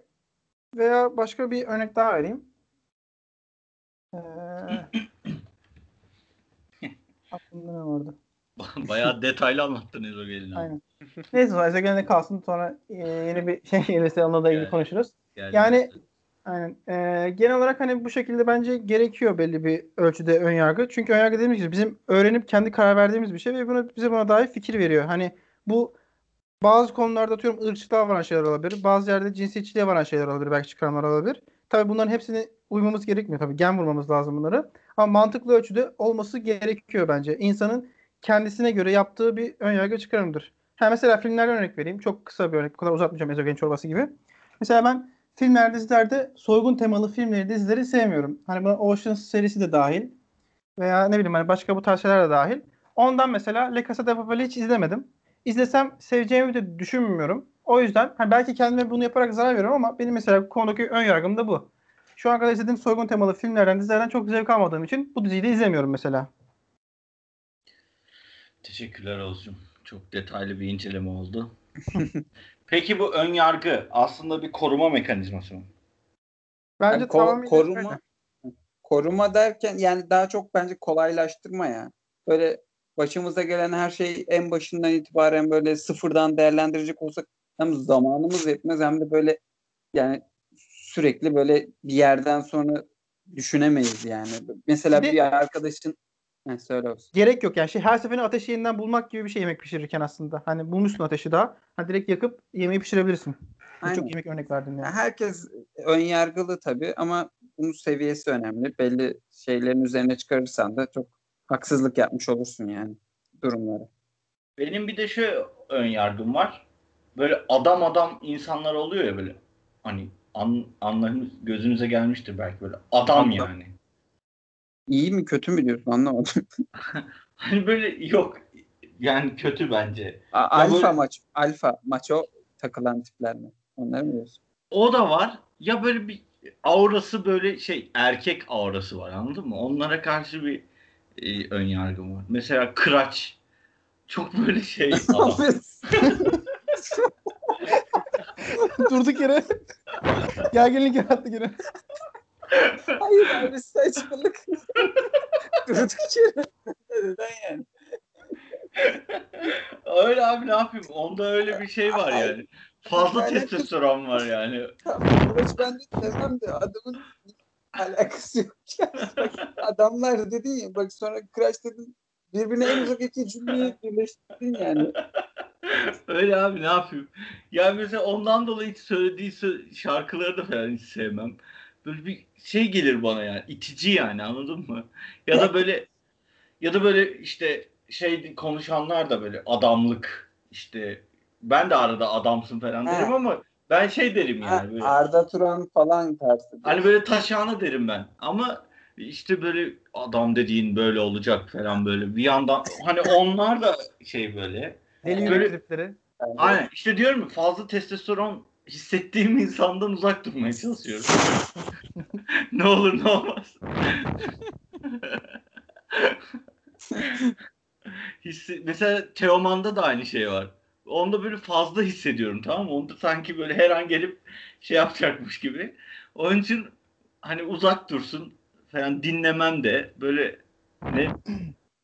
veya başka bir örnek daha vereyim. Eee Aklımda ne vardı? Bayağı detaylı anlattın Ezogelin'i. Aynen. Neyse o Ezogelin'de kalsın sonra e, yeni bir şey gelirse onunla da ilgili Evet. konuşuruz. Yani aynen. E, genel olarak hani bu şekilde bence gerekiyor belli bir ölçüde ön yargı. Çünkü ön yargı dediğimiz gibi bizim öğrenip kendi karar verdiğimiz bir şey ve bunu bize buna dair fikir veriyor. Hani bu bazı konularda atıyorum ırkçılığa varan şeyler olabilir. Bazı yerde cinsiyetçiliğe varan şeyler olabilir. Belki çıkarımlar olabilir. Tabii bunların hepsini uymamız gerekmiyor. Tabii gen vurmamız lazım bunları. Ama mantıklı ölçüde olması gerekiyor bence. İnsanın kendisine göre yaptığı bir önyargı çıkarımdır. Ha mesela filmlerden örnek vereyim. Çok kısa bir örnek. Bu kadar uzatmayacağım ezogelin çorbası gibi. Mesela ben filmler, dizilerde soygun temalı filmleri, dizileri sevmiyorum. Hani buna Ocean serisi de dahil. veya ne bileyim hani başka bu tarz şeyler de dahil. Ondan mesela Le Casa de Papel'i hiç izlemedim. İzlesem seveceğimi de düşünmüyorum. O yüzden hani belki kendime bunu yaparak zarar veriyorum ama benim mesela konudaki ön yargım da bu. Şu an kadar izlediğim soygun temalı filmlerden, dizilerden çok zevk almadığım için bu diziyi de izlemiyorum mesela. Teşekkürler Oğuz'cum. Çok detaylı bir inceleme oldu. Peki bu ön yargı aslında bir koruma mekanizması mı? Bence Yani ko- tamamıyla koruma koruma derken yani daha çok bence kolaylaştırma ya. Böyle başımıza gelen her şey en başından itibaren böyle sıfırdan değerlendirecek olsak hem zamanımız yetmez hem de böyle yani sürekli böyle bir yerden sonra düşünemeyiz yani. Mesela Bir bir arkadaşın Heh, söyle olsun. gerek yok yani şey her seferinde ateşi yeniden bulmak gibi bir şey yemek pişirirken aslında. Hani bulmuşsun ateşi daha. Hani direkt yakıp yemeği pişirebilirsin. Aynen. Çok yemek örnek verdim yani. Herkes ön yargılı tabii ama bunun seviyesi önemli. Belli şeylerin üzerine çıkarırsan da çok haksızlık yapmış olursun yani durumlara. Benim bir de şu ön yargım var. Böyle adam adam insanlar oluyor ya böyle. Hani an, anlarınız gözünüze gelmiştir belki böyle. Adam yani. İyi mi kötü mü diyorsun anlamadım. Hani böyle yok. Yani kötü bence. A- alfa böyle- maç, alfa maço takılan tipler mi? Onları mı diyorsun? O da var. Ya böyle bir aurası böyle şey erkek aurası var anladın mı? Onlara karşı bir e, ön yargım var. Mesela kıraç. Çok böyle şey adam. Durduk yere. Gerginlik yarattı yine. Hayır abi saçmalık. Durduk yere. Neden yani? öyle abi ne yapayım? Onda öyle bir şey var yani. Fazla Yani- testosteron var yani. Kıvaç ben de demem de adamın alakası yok. Bak, adamlar dedin ya bak sonra Crash dedin birbirine en uzak iki cümleyi birleştirdin yani. Öyle abi ne yapayım? Ya mesela ondan dolayı hiç söylediği sö- şarkıları da falan hiç sevmem. Böyle bir şey gelir bana yani. itici yani anladın mı? Ya da böyle ya da böyle işte şey konuşanlar da böyle adamlık işte ben de arada adamsın falan He. derim ama ben şey derim yani böyle. Arda Turan falan tarzı. Hani böyle taşağını derim ben. Ama işte böyle adam dediğin böyle olacak falan böyle. Bir yandan hani onlar da şey böyle. Deli Böyle- yürek tripleri. Yani Aynen işte diyorum ya fazla testosteron hissettiğim insandan uzak durmaya çalışıyorum. ne olur ne olmaz. Hissi, mesela Teoman'da da aynı şey var. Onda böyle fazla hissediyorum tamam mı? Onda sanki böyle her an gelip şey yapacakmış gibi. Onun için hani uzak dursun falan dinlemem de böyle ne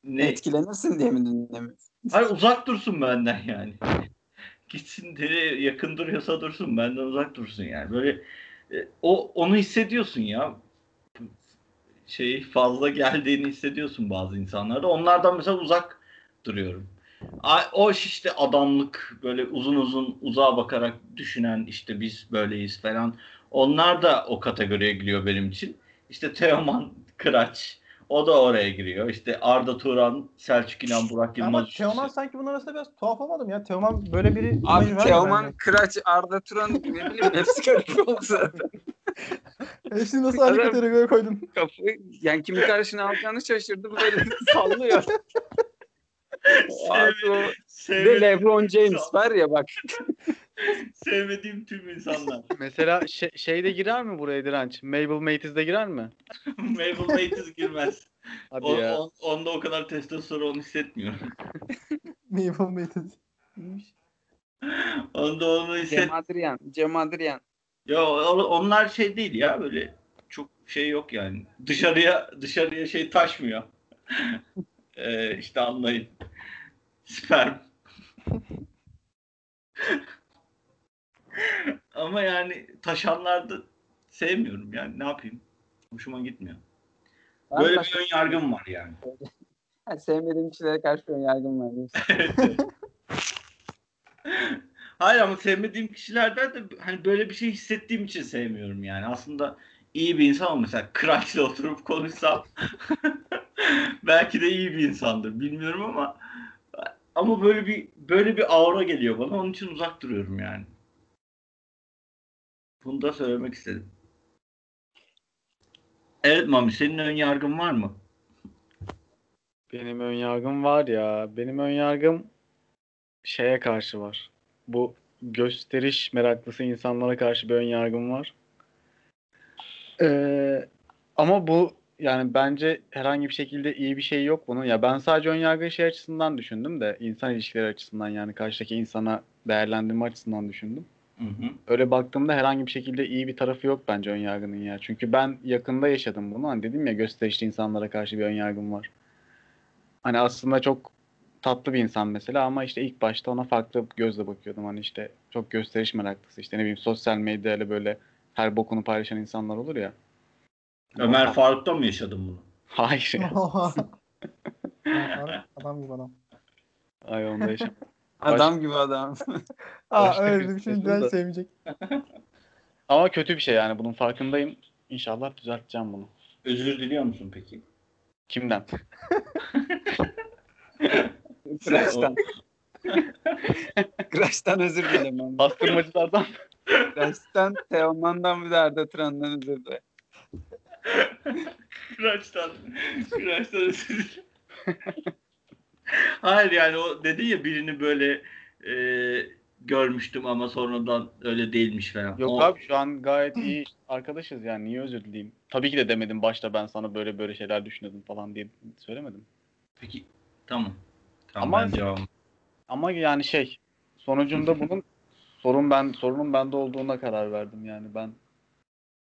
ne Etkilenirsin diye mi dinlemiyorsun? Hayır uzak dursun benden yani. Gitsin nereye yakın duruyorsa dursun benden uzak dursun yani. Böyle e, o onu hissediyorsun ya. Şey fazla geldiğini hissediyorsun bazı insanlarda. Onlardan mesela uzak duruyorum. O iş işte adamlık böyle uzun uzun uzağa bakarak düşünen işte biz böyleyiz falan. Onlar da o kategoriye giriyor benim için. İşte Teoman Kıraç o da oraya giriyor. İşte Arda Turan, Selçuk İnan, Burak Yılmaz. Ama. Teoman sanki bunun arasında biraz tuhaf olmadım ya. Teoman böyle biri Abi Teoman. Kıraç, Arda Turan ne bileyim hepsi karışık oldu zaten. Hepsini nasıl aynı kategoriye koydun? Kapı, yani kimi karşına alacağını şaşırdı böyle sallıyor. De Sevmediğim, LeBron James var ya bak. sevmediğim tüm insanlar. Mesela şey, şey de girer mi buraya direnç? Mabel Matiz'de girer mi? Mabel Matez girmez. Hadi O, ya. on- onda o kadar testosteron hissetmiyorum. Mated. İyiymiş. Onda onu hisset. Cem Adrian. Cem Adrian. Ya o- onlar şey değil ya böyle çok şey yok yani. Dışarıya dışarıya şey taşmıyor. ee, işte anlayın. Sperm. Ama yani taşanlar da sevmiyorum yani ne yapayım. Hoşuma gitmiyor. Ben Böyle başka- bir ön yargım var yani. Ha, sevmediğim kişilere karşı ön yargım var. Hayır ama sevmediğim kişilerden de hani böyle bir şey hissettiğim için sevmiyorum yani. Aslında iyi bir insan ama mesela Kıraç'la oturup konuşsam belki de iyi bir insandır. Bilmiyorum ama ama böyle bir böyle bir aura geliyor bana. Onun için uzak duruyorum yani. Bunu da söylemek istedim. Evet Mami senin ön yargın var mı? Benim ön yargım var ya. Benim ön yargım şeye karşı var. Bu gösteriş meraklısı insanlara karşı bir ön yargım var. Ee, ama bu yani bence herhangi bir şekilde iyi bir şey yok bunun. Ya ben sadece ön yargı şey açısından düşündüm de insan ilişkileri açısından yani karşıdaki insana değerlendirme açısından düşündüm. Hı hı. Öyle baktığımda herhangi bir şekilde iyi bir tarafı yok bence ön yargının ya. Çünkü ben yakında yaşadım bunu. Hani dedim ya gösterişli insanlara karşı bir ön yargım var. Hani aslında çok tatlı bir insan mesela ama işte ilk başta ona farklı gözle bakıyordum. Hani işte çok gösteriş meraklısı işte ne bileyim sosyal medyayla böyle her bokunu paylaşan insanlar olur ya. Ömer Faruk'ta mı yaşadın bunu? Hayır adam gibi adam. Ay onda yaşam. Adam gibi adam. Aa Başka öyle bir şey ben sevmeyecek. Ama kötü bir şey yani bunun farkındayım. İnşallah düzelteceğim bunu. Özür diliyor musun peki? Kimden? Crash'tan. Crash'tan özür dilerim. Bastırmacılardan. Crash'tan Teoman'dan bir de Arda Turan'dan özür dilerim. Kıraçtan. Kıraçtan özür dilerim. Hayır yani o dedi ya birini böyle e, görmüştüm ama sonradan öyle değilmiş falan. Yok O- abi şu an gayet iyi arkadaşız yani niye özür dileyim? Tabii ki de demedim başta ben sana böyle böyle şeyler düşünüyordum falan diye söylemedim. Peki tamam. Tamam Ama- ben cevabım. Ama yani şey sonucunda bunun sorun ben sorunun bende olduğuna karar verdim yani ben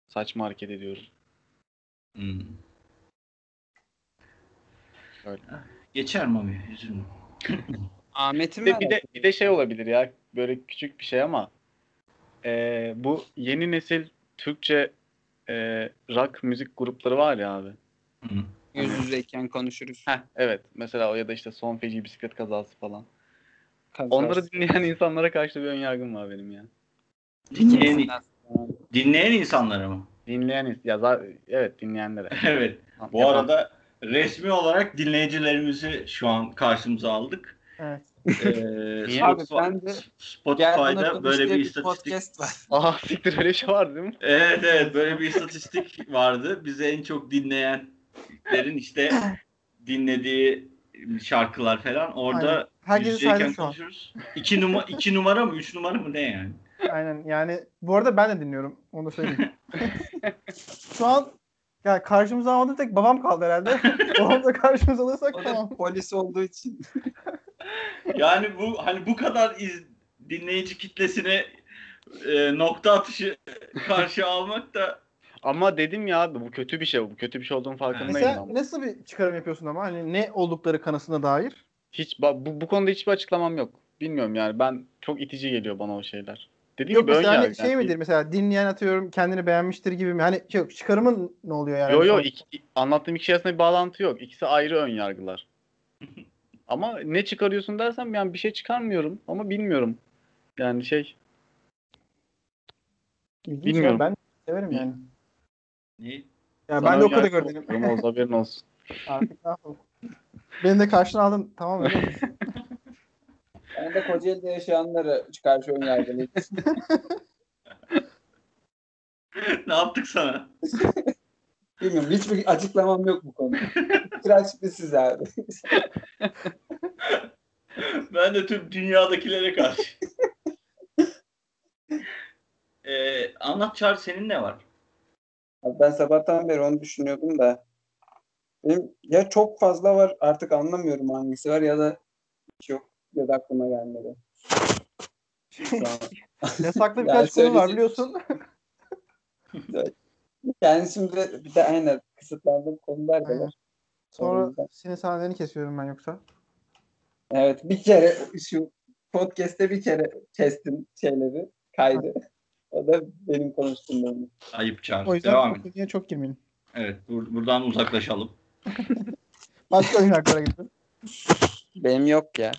saçma hareket ediyorum. Hmm. Öyle. Geçer Mami üzülme. Ahmet'in Bir de, bir de bir de şey olabilir ya böyle küçük bir şey ama eee, bu yeni nesil Türkçe eee, rock müzik grupları var ya abi. Hı. yüz yüzeyken konuşuruz. Heh, evet mesela o ya da işte son feci bisiklet kazası falan. Kazası. Onları dinleyen insanlara karşı bir ön yargım var benim ya. Dinleyen, dinleyen insanlara mı? Dinleyen ya evet dinleyenlere. evet. Bu arada resmi olarak dinleyicilerimizi şu an karşımıza aldık. Evet. Ee? Abi Spotify- ben de Spotify'da böyle bir bir istatistik podcast var. Aha siktir öyle şey var değil mi? Evet evet böyle bir istatistik vardı. Bize en çok dinleyenlerin işte dinlediği şarkılar falan. Orada an. konuşuruz. İki, numa, iki numara mı? Üç numara mı ne yani? Aynen yani bu arada ben de dinliyorum. Onu da söyleyeyim. Şu an ya karşımıza almadı tek babam kaldı herhalde. babam da karşımıza alırsak O da tamam. polis olduğu için. Yani bu hani bu kadar iz, dinleyici kitlesine e, nokta atışı karşı almak da Ama dedim ya abi bu kötü bir şey. Bu kötü bir şey olduğunu farkındayım. Mesela ama. nasıl bir çıkarım yapıyorsun ama hani ne oldukları kanısına dair? Hiç bu, bu konuda hiçbir açıklamam yok. Bilmiyorum yani ben çok itici geliyor bana o şeyler. Dediğim Yok gibi mesela hani şey yani. midir mesela dinleyen atıyorum kendini beğenmiştir gibi mi? Hani yok çıkarımın ne oluyor yani? Yo yo Son- iki- anlattığım iki şey arasında bir bağlantı yok. İkisi ayrı ön yargılar. ama ne çıkarıyorsun dersem yani bir şey çıkarmıyorum ama bilmiyorum. Yani şey İlginç bilmiyorum. ya, Ben severim yani. ne? Ya sana ben de o kadar gördüm. Oğuz, haberin olsun. Artık ne yapalım? Beni de karşına aldın. Tamam mi? Ben de Kocaeli'de yaşayanları karşı ön yargılıyım. ne yaptık sana? Bilmiyorum hiçbir açıklamam yok bu konuda. Crash bir siz abi. Ben de tüm dünyadakilere karşı. ee, anlat Çağrı senin ne var? Abi Ben sabahtan beri onu düşünüyordum da. Benim ya çok fazla var artık anlamıyorum hangisi var ya da hiç yok ya da aklıma gelmedi. Yasaklı Yani birkaç konu var biliyorsun. Yani şimdi bir de aynen kısıtlandığım konular da var. Sonra yüzden. senin sahnelerini kesiyorum ben yoksa. Evet bir kere şu podcast'te bir kere kestim şeyleri kaydı. O da benim konuştuğum Ayıp Çağrı. O yüzden Devam konuya çok girmeyelim. Evet bur- buradan uzaklaşalım. Başka oyun haklara gidelim. Benim yok ya.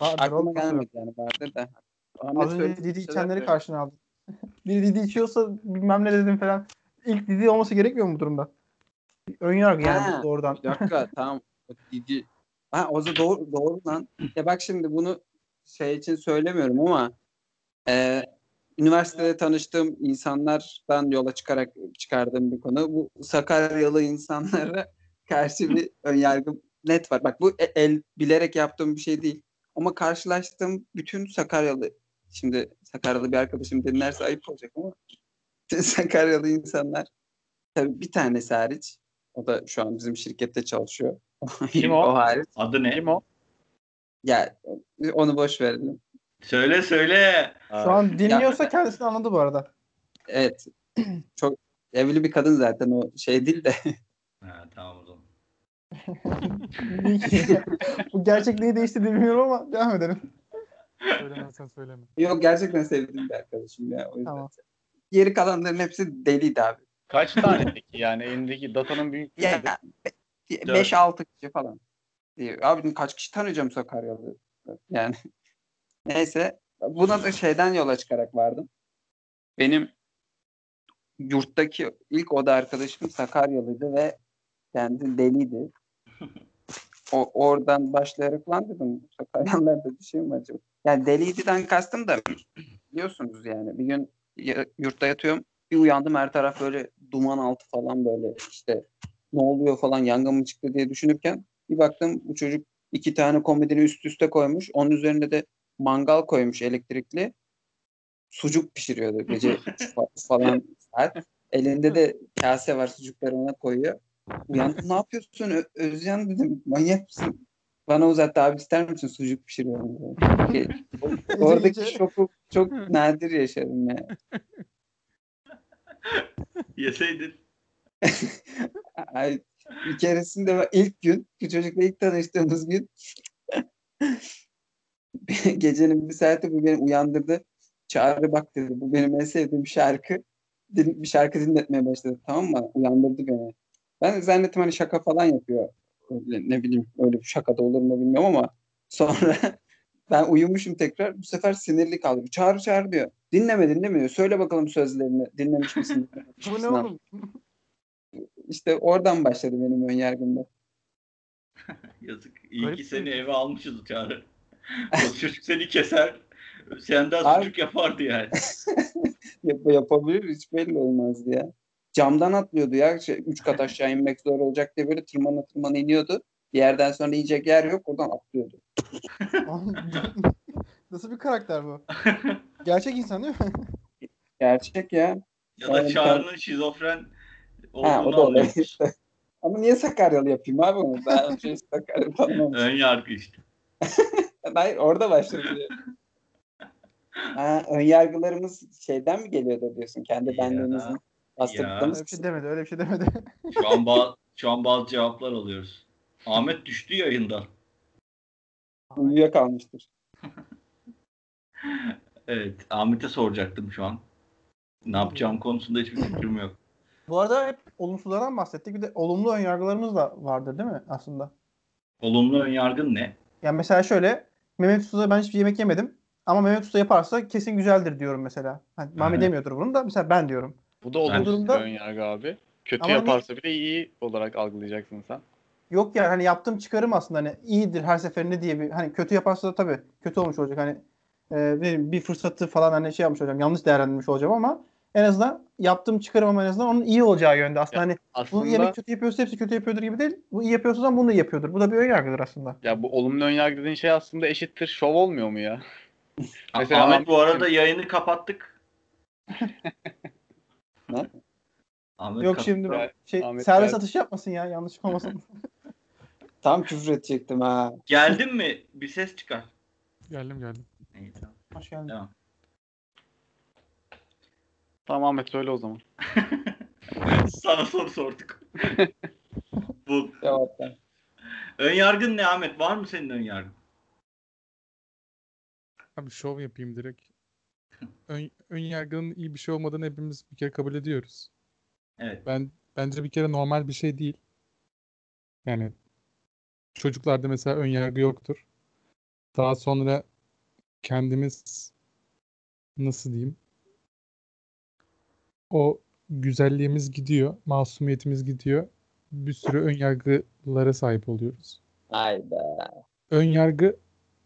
Vardır Aklıma gelmedi yani vardır da. Az önce Didi içenleri karşına aldın. Biri Didi içiyorsa bilmem ne dedim falan. İlk Didi olması gerekmiyor mu bu durumda? Ön yargı yani Ha, doğrudan. Bir dakika tamam. Didi. Ha o da doğru, doğru lan. Ya bak şimdi bunu şey için söylemiyorum ama e, üniversitede tanıştığım insanlardan yola çıkarak çıkardığım bir konu. Bu Sakaryalı insanlara karşı bir ön yargım net var. Bak bu e- el bilerek yaptığım bir şey değil. Ama karşılaştığım bütün Sakaryalı şimdi Sakaryalı bir arkadaşım dinlerse ayıp olacak ama Sakaryalı insanlar tabii bir tanesi hariç o da şu an bizim şirkette çalışıyor. Kim o? hariç. Adı ne? Kim o? Ya onu boş verelim. Söyle söyle. Şu an dinliyorsa kendisini anladı bu arada. Evet. Çok evli bir kadın zaten o şey değil de. Ha, tamam o zaman. Bu gerçek neyi değiştirdi bilmiyorum ama devam edelim. Söylemezsen söyleme. Yok gerçekten sevdiğim bir arkadaşım ya. O yüzden. Tamam. Geri kalanların hepsi deliydi abi. Kaç tane peki yani elindeki datanın büyüklüğü Ya nedir? 5-6 kişi falan. Diyor. Abi kaç kişi tanıyacağım Sakaryalı? Yani neyse buna da şeyden yola çıkarak vardım. Benim yurttaki ilk oda arkadaşım Sakaryalıydı ve kendi deliydi. O, oradan başlayarak falan dedim Sakaryalılarda bir şey mi acaba? Yani deliydi'den kastım da biliyorsunuz yani bir gün yurtta yatıyorum bir uyandım her taraf böyle duman altı falan böyle işte ne oluyor falan yangın mı çıktı diye düşünürken bir baktım bu çocuk iki tane komodini üst üste koymuş. Onun üzerinde de mangal koymuş elektrikli. Sucuk pişiriyordu gece fa- falan saat. Elinde de kase var sucukları ona koyuyor. Uyandım ne yapıyorsun Ö- Özcan dedim manyak mısın? Bana uzattı abi ister misin sucuk pişiriyorum diye. Oradaki şoku çok nadir yaşadım ya. Yeseydin. Ay, bir keresinde ilk gün, bu çocukla ilk tanıştığımız gün gecenin bir saati bu beni uyandırdı. Çağrı bak dedi. Bu benim en sevdiğim şarkı. Din- Bir şarkı dinletmeye başladı. Tamam mı? Uyandırdı beni. Ben zannettim hani şaka falan yapıyor. Öyle, ne bileyim öyle bir şaka da olur mu bilmiyorum ama sonra ben uyumuşum tekrar. Bu sefer sinirli kaldım. Çağrı çağrı diyor. Dinleme dinlemiyor. Söyle bakalım sözlerini. Dinlemiş misin? Bu ne misin?" oğlum? İşte oradan başladı benim ön yargımda. Yazık. İyi Garip ki seni eve almışız Çağrı. O çocuk seni keser. Senden Abi- sucuk yapardı yani. Yap yapabilir hiç belli olmazdı ya. Camdan atlıyordu ya. Şey, üç kat aşağı inmek zor olacak diye böyle tırmana tırmana iniyordu. Bir yerden sonra yiyecek yer yok oradan atlıyordu. Nasıl bir karakter bu? Gerçek insan değil mi? Gerçek ya. Ya da Yani Çağrı'nın şizofren Ha, o olduğunu da olabilir. anlıyoruz. Ama niye Sakaryalı yapayım abi onu? Daha önce hiç Sakaryalı tanımamışım. Ön yargı işte. Hayır orada başladı. Ha, ön yargılarımız şeyden mi geliyordu diyorsun? Kendi bastırdıklarımız. Öyle bir şey demedi, öyle bir şey demedi. Şu an, ba- şu an bazı cevaplar alıyoruz. Ahmet düştü yayında. Uyuyakalmıştır. Evet. Ahmet'e soracaktım şu an. Ne yapacağım konusunda hiçbir fikrim yok. Bu arada hep olumsuzlardan bahsettik. Bir de olumlu önyargılarımız da vardır değil mi aslında? Olumlu ön yargın ne? Yani mesela şöyle Mehmet Usta'da ben hiçbir yemek yemedim. Ama Mehmet Usta yaparsa kesin güzeldir diyorum mesela. Hani Mami demiyordur bunu da mesela ben diyorum. Bu da olumsuz durumda- bir ön yargı abi. Kötü Ama hani- yaparsa bile iyi olarak algılayacaksın sen. Yok yani hani yaptığım çıkarım aslında hani iyidir her seferinde diye bir hani kötü yaparsa da tabii kötü olmuş olacak hani e, bir, bir fırsatı falan hani şey yapmış olacağım yanlış değerlendirmiş olacağım ama en azından yaptığım çıkarım ama en azından onun iyi olacağı yönde aslında hani bu Aslında yemek kötü yapıyorsa hepsi kötü yapıyordur gibi değil bu iyi yapıyorsa zaman bunu da yapıyordur bu da bir ön yargıdır aslında. ya bu olumlu ön yargı dediğin şey aslında eşittir şov olmuyor mu ya? Mesela Ahmet bu arada yayını kapattık. Ne? Ahmet Yok şimdi Gel- şey Ahmet servis gel. atışı yapmasın ya yanlış olmasın. Tam küfür edecektim ha. Geldin mi? Bir ses çıkar. Geldim geldim. İyi, tamam. Hoş geldin. Devam. Tamam Ahmet söyle o zaman. Sana soru sorduk. bu Cevaplar. ön yargın ne Ahmet? Var mı senin ön yargın? Abi şov yapayım direkt. Ön, ön yargının iyi bir şey olmadığını hepimiz bir kere kabul ediyoruz. Evet. Ben bence bir kere normal bir şey değil. Yani çocuklarda mesela ön yargı yoktur. Daha sonra kendimiz nasıl diyeyim? O güzelliğimiz gidiyor, masumiyetimiz gidiyor. Bir sürü ön yargılara sahip oluyoruz. Hayda. Ön yargı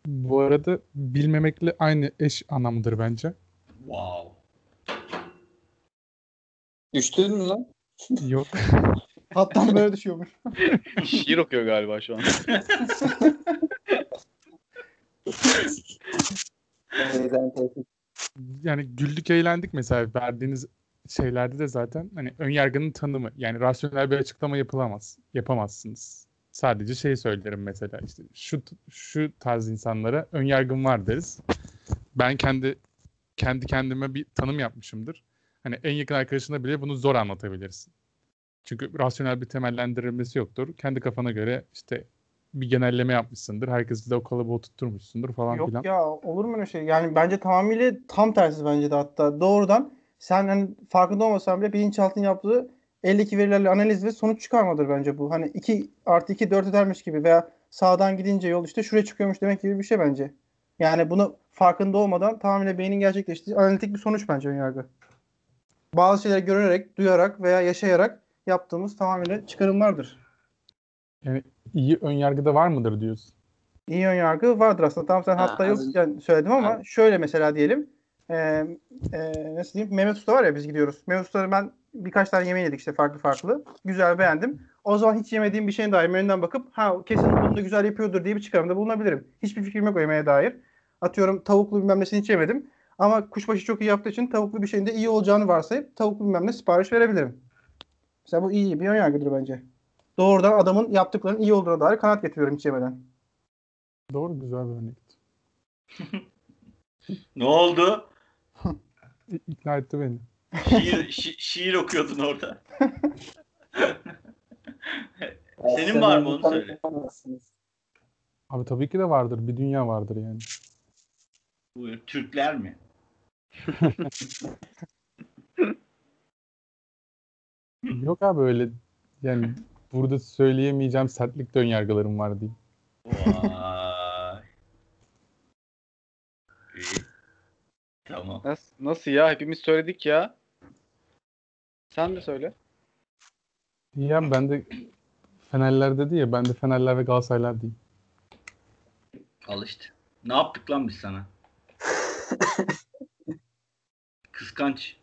bu arada bilmemekle aynı eş anlamıdır bence. Wow. Düştün mü lan? Yok. Hattan böyle düşüyormuş. Şiir okuyor galiba şu an. Yani güldük eğlendik mesela verdiğiniz şeylerde de zaten hani ön yargının tanımı yani rasyonel bir açıklama yapılamaz. Yapamazsınız. Sadece şey söylerim mesela işte şu şu tarz insanlara ön yargım var deriz. Ben kendi kendi kendime bir tanım yapmışımdır. Hani en yakın arkadaşına bile bunu zor anlatabilirsin. Çünkü rasyonel bir temellendirilmesi yoktur. Kendi kafana göre işte bir genelleme yapmışsındır. Herkesi de o kalıba tutturmuşsundur falan Yok filan. ya olur mu öyle şey? Yani bence tamamıyla tam tersi bence de hatta. Doğrudan sen hani farkında olmasan bile bilinçaltın yaptığı eldeki verilerle analiz ve sonuç çıkarmadır bence bu. Hani 2 artı 2 4 edermiş gibi veya sağdan gidince yol işte şuraya çıkıyormuş demek gibi bir şey bence. Yani bunu farkında olmadan tamamıyla beynin gerçekleştiği analitik bir sonuç bence önyargı. Bazı şeyleri görerek, duyarak veya yaşayarak yaptığımız tamamıyla çıkarımlardır. İyi ön yargıda var mıdır diyorsun? İyi ön yargı vardır aslında. Tamam sen Ha, hatta yok yani söyledim ama Ha. şöyle mesela diyelim. E, e, nasıl diyeyim? Mehmet Usta var ya biz gidiyoruz. Mehmet Usta'nın ben birkaç tane yemeği yedik işte farklı farklı. Güzel beğendim. O zaman hiç yemediğim bir şeyin dair menüden bakıp ha kesin bunu da güzel yapıyordur diye bir çıkarımda bulunabilirim. Hiçbir fikrim yok o yemeğe dair. Atıyorum tavuklu bilmem nesini hiç yemedim. Ama kuşbaşı çok iyi yaptığı için tavuklu bir şeyin de iyi olacağını varsayıp tavuklu bilmem ne sipariş verebilirim. Mesela bu iyi bir ön yargıdır bence. Doğrudan adamın yaptıklarının iyi olduğuna dair kanaat getiriyorum hiç yemeden. Doğru güzel bir örnek. Ne oldu? İkna etti beni. Şiir, şi- şiir okuyordun orada. Senin var mı onu söyle. Abi tabii ki de vardır. Bir dünya vardır yani. Buyur. Türkler mi? Yok abi öyle yani burada söyleyemeyeceğim sertlikte ön yargılarım var diyeyim. Vay. İyi. Tamam. Nasıl, nasıl ya? Hepimiz söyledik ya. Sen de söyle. Yani ben de Fenerler dedi ya ben de Fenerler ve Galatasaraylar diyeyim. Al işte. Ne yaptık lan biz sana? Kıskanç.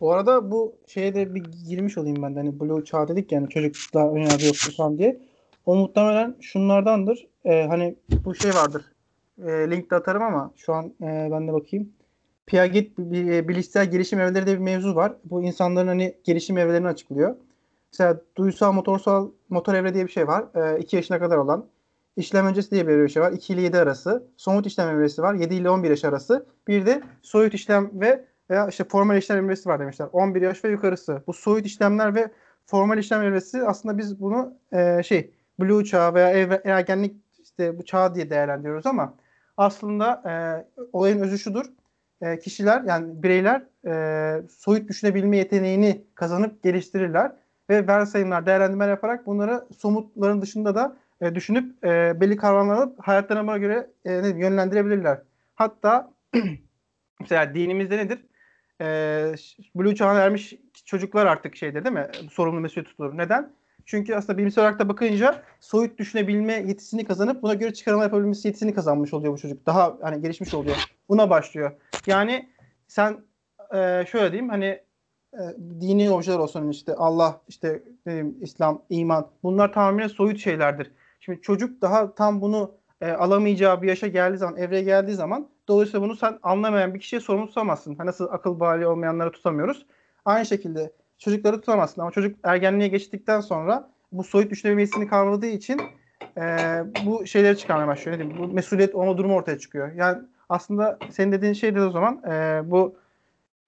Bu arada bu şeye de bir girmiş olayım ben de. Hani Blue Çağ dedik yani çocuklar önyargı yoktu falan diye. O muhtemelen şunlardandır. Ee, hani bu şey vardır. Ee, linkte atarım ama şu an e, ben de bakayım. Piaget bi- bilişsel gelişim evreleri de bir mevzu var. Bu insanların hani gelişim evrelerini açıklıyor. Mesela duysal motorsal motor evre diye bir şey var. 2 yaşına kadar olan. İşlem öncesi diye bir şey var. 2 ile 7 arası. Somut işlem evresi var. 7 ile 11 yaş arası. Bir de soyut işlem ve veya işte formal işlem evresi var demişler. 11 yaş ve yukarısı. Bu soyut işlemler ve formal işlem evresi aslında biz bunu e, şey blue çağı veya evre- ergenlik işte bu çağ diye değerlendiriyoruz ama aslında e, olayın özü şudur. E, kişiler yani bireyler e, soyut düşünebilme yeteneğini kazanıp geliştirirler ve varsayımlar, değerlendirmeler yaparak bunları somutların dışında da e, düşünüp e, belli kavramları alıp hayatlarına göre e, ne diyeyim, yönlendirebilirler. Hatta mesela dinimizde nedir? e, Blue çağına ermiş çocuklar artık şeydir değil mi? Sorumlu mesul tutulur. Neden? Çünkü aslında bilimsel olarak da bakınca soyut düşünebilme yetisini kazanıp buna göre çıkarma yapabilmesi yetisini kazanmış oluyor bu çocuk. Daha hani gelişmiş oluyor. Buna başlıyor. Yani sen e, şöyle diyeyim hani e, dini objeler olsun işte Allah işte ne İslam, iman bunlar tamamen soyut şeylerdir. Şimdi çocuk daha tam bunu e, alamayacağı bir yaşa geldiği zaman, evreye geldiği zaman dolayısıyla bunu sen anlamayan bir kişiye sorumlu tutamazsın. Hani nasıl akıl bali olmayanları tutamıyoruz. Aynı şekilde çocukları tutamazsın ama çocuk ergenliğe geçtikten sonra bu soyut düşünebilmesini kavradığı için e, bu şeyleri çıkarmaya başlıyor. Ne diyeyim, bu mesuliyet olma durumu ortaya çıkıyor. Yani aslında senin dediğin şey de o zaman e, bu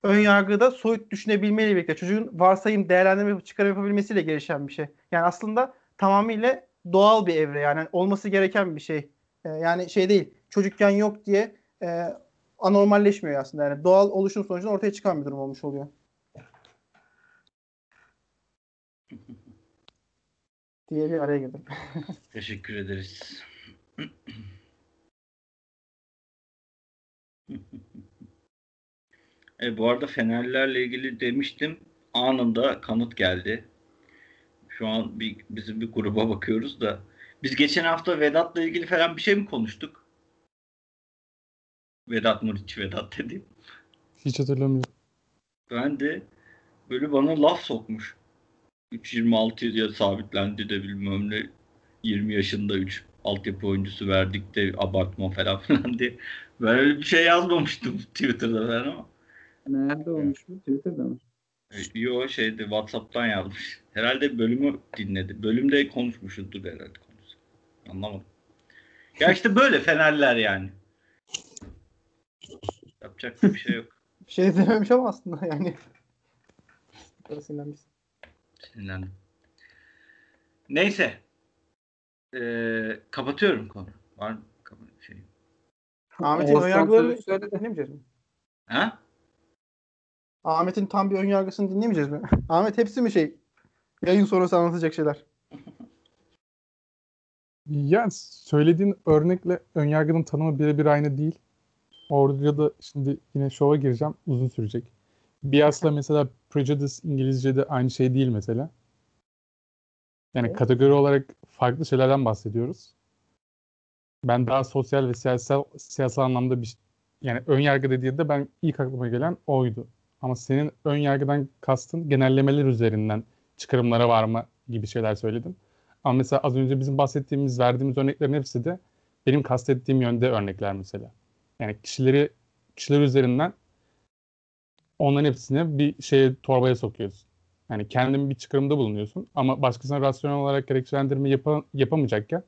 ön yargıda soyut düşünebilmeyle birlikte çocuğun varsayım, değerlendirme, çıkarım yapabilmesiyle gelişen bir şey. Yani aslında tamamıyla doğal bir evre yani olması gereken bir şey. E, yani şey değil çocukken yok diye e, anormalleşmiyor aslında. Yani doğal oluşum sonucunda ortaya çıkan bir durum olmuş oluyor. diye bir araya girdim. Teşekkür ederiz. e, bu arada Fenerlerle ilgili demiştim. Anında kanıt geldi. Şu an bir, bizim bir gruba bakıyoruz da. Biz geçen hafta Vedat'la ilgili falan bir şey mi konuştuk? Vedat Muriç Vedat dedim. Hiç hatırlamıyorum. Ben de böyle bana laf sokmuş. 3.26'ya sabitlendi de bilmem ne 20 yaşında 3 altyapı oyuncusu verdik de abartma falan filan diye. Ben öyle bir şey yazmamıştım Twitter'da falan ama. Nerede olmuş bu? Twitter'da mı? E, Yo şeydi WhatsApp'tan yazmış. Herhalde bölümü dinledi. Bölümde konuşmuşuzdur herhalde konusu. Anlamadım. Ya işte böyle Fenerler yani. Yapacak bir şey yok. Bir şey dememiş ama aslında yani. Biraz sinirlenmiş. Sinirlendim. Neyse. Ee, kapatıyorum konu. Var mı? Ahmet'in sözü söyledi. dinlemeyeceğiz mi? Ha? Ahmet'in tam bir önyargısını dinlemeyeceğiz mi? Ahmet hepsi mi şey? Yayın sonrası anlatacak şeyler. Yani söylediğin örnekle önyargının tanımı birebir aynı değil. Orada da şimdi yine şova gireceğim. Uzun sürecek. Bias'la mesela prejudice İngilizce'de aynı şey değil mesela. Yani kategori olarak farklı şeylerden bahsediyoruz. Ben daha sosyal ve siyasal siyasal anlamda bir yani ön yargı dediğinde ben ilk aklıma gelen oydu. Ama senin ön yargıdan kastın genellemeler üzerinden çıkarımlara varma gibi şeyler söyledin. Ama mesela az önce bizim bahsettiğimiz, verdiğimiz örneklerin hepsi de benim kastettiğim yönde örnekler mesela. Yani kişileri kişiler üzerinden onların hepsini bir şeye torbaya sokuyorsun. Yani kendin bir çıkarımda bulunuyorsun ama başkasına rasyonel olarak gerekçelendirme yapa, yapamayacakken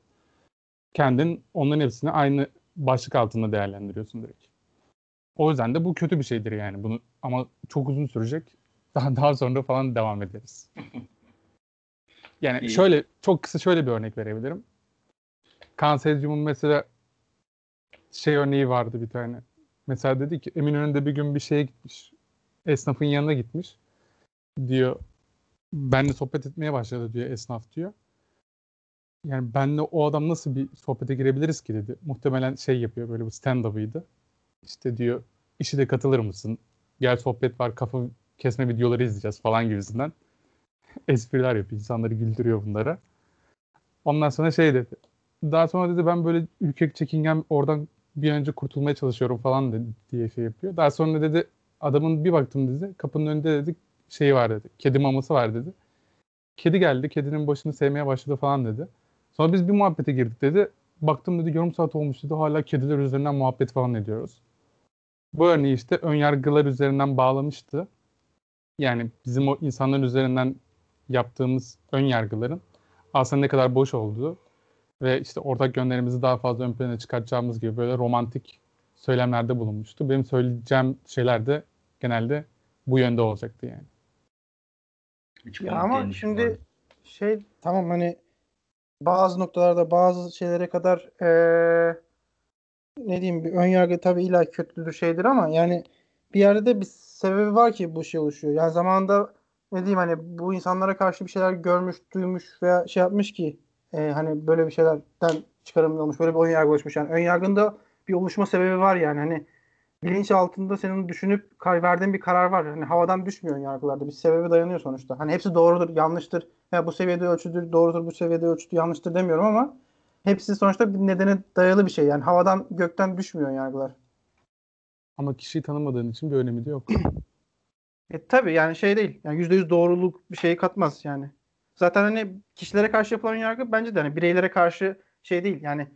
kendin onların hepsini aynı başlık altında değerlendiriyorsun direkt. O yüzden de bu kötü bir şeydir yani bunu ama çok uzun sürecek. Daha daha sonra falan devam ederiz. Yani İyi. şöyle çok kısa şöyle bir örnek verebilirim. Kanseryum'un mesela şey örneği vardı bir tane. Mesela dedi ki Eminönü'nde bir gün bir şeye gitmiş. Esnafın yanına gitmiş. Diyor benle sohbet etmeye başladı diyor esnaf diyor. Yani benle o adam nasıl bir sohbete girebiliriz ki dedi. Muhtemelen şey yapıyor böyle bir stand-up'ıydı. İşte diyor işi de katılır mısın? Gel sohbet var kafa kesme videoları izleyeceğiz falan gibisinden. Espriler yapıyor. insanları güldürüyor bunlara. Ondan sonra şey dedi. Daha sonra dedi ben böyle ürkek çekingen oradan bir önce kurtulmaya çalışıyorum falan dedi, diye şey yapıyor. Daha sonra dedi adamın bir baktım dedi kapının önünde dedi şeyi var dedi. Kedi maması var dedi. Kedi geldi. Kedinin başını sevmeye başladı falan dedi. Sonra biz bir muhabbete girdik dedi. Baktım dedi yarım saat olmuş dedi. Hala kediler üzerinden muhabbet falan ediyoruz. Bu örneği işte ön yargılar üzerinden bağlamıştı. Yani bizim o insanlar üzerinden yaptığımız ön yargıların aslında ne kadar boş olduğu ve işte ortak yönlerimizi daha fazla ön plana çıkartacağımız gibi böyle romantik söylemlerde bulunmuştu. Benim söyleyeceğim şeyler de genelde bu yönde olacaktı yani. Hiç Ya ama şimdi arada. şey tamam hani bazı noktalarda bazı şeylere kadar eee ne diyeyim bir ön yargı tabii illa kötüdür şeydir ama yani bir yerde de bir sebebi var ki bu şey oluşuyor. Yani zamanında ne diyeyim hani bu insanlara karşı bir şeyler görmüş, duymuş veya şey yapmış ki e, hani böyle bir şeylerden çıkarım olmuş, böyle bir ön yargı oluşmuş. Yani ön yargında bir oluşma sebebi var yani hani bilinç altında senin düşünüp kar- verdiğin bir karar var. Hani havadan düşmüyor ön yargılarda. Bir sebebi dayanıyor sonuçta. Hani hepsi doğrudur, yanlıştır. Ya bu seviyede ölçüdür, doğrudur, bu seviyede ölçüdür, yanlıştır demiyorum ama hepsi sonuçta bir nedene dayalı bir şey. Yani havadan gökten düşmüyor yargılar. Ama kişiyi tanımadığın için bir önemi de yok. E tabii yani şey değil. Yani %100 doğruluk bir şey katmaz yani. Zaten hani kişilere karşı yapılan yargı bence de hani bireylere karşı şey değil. Yani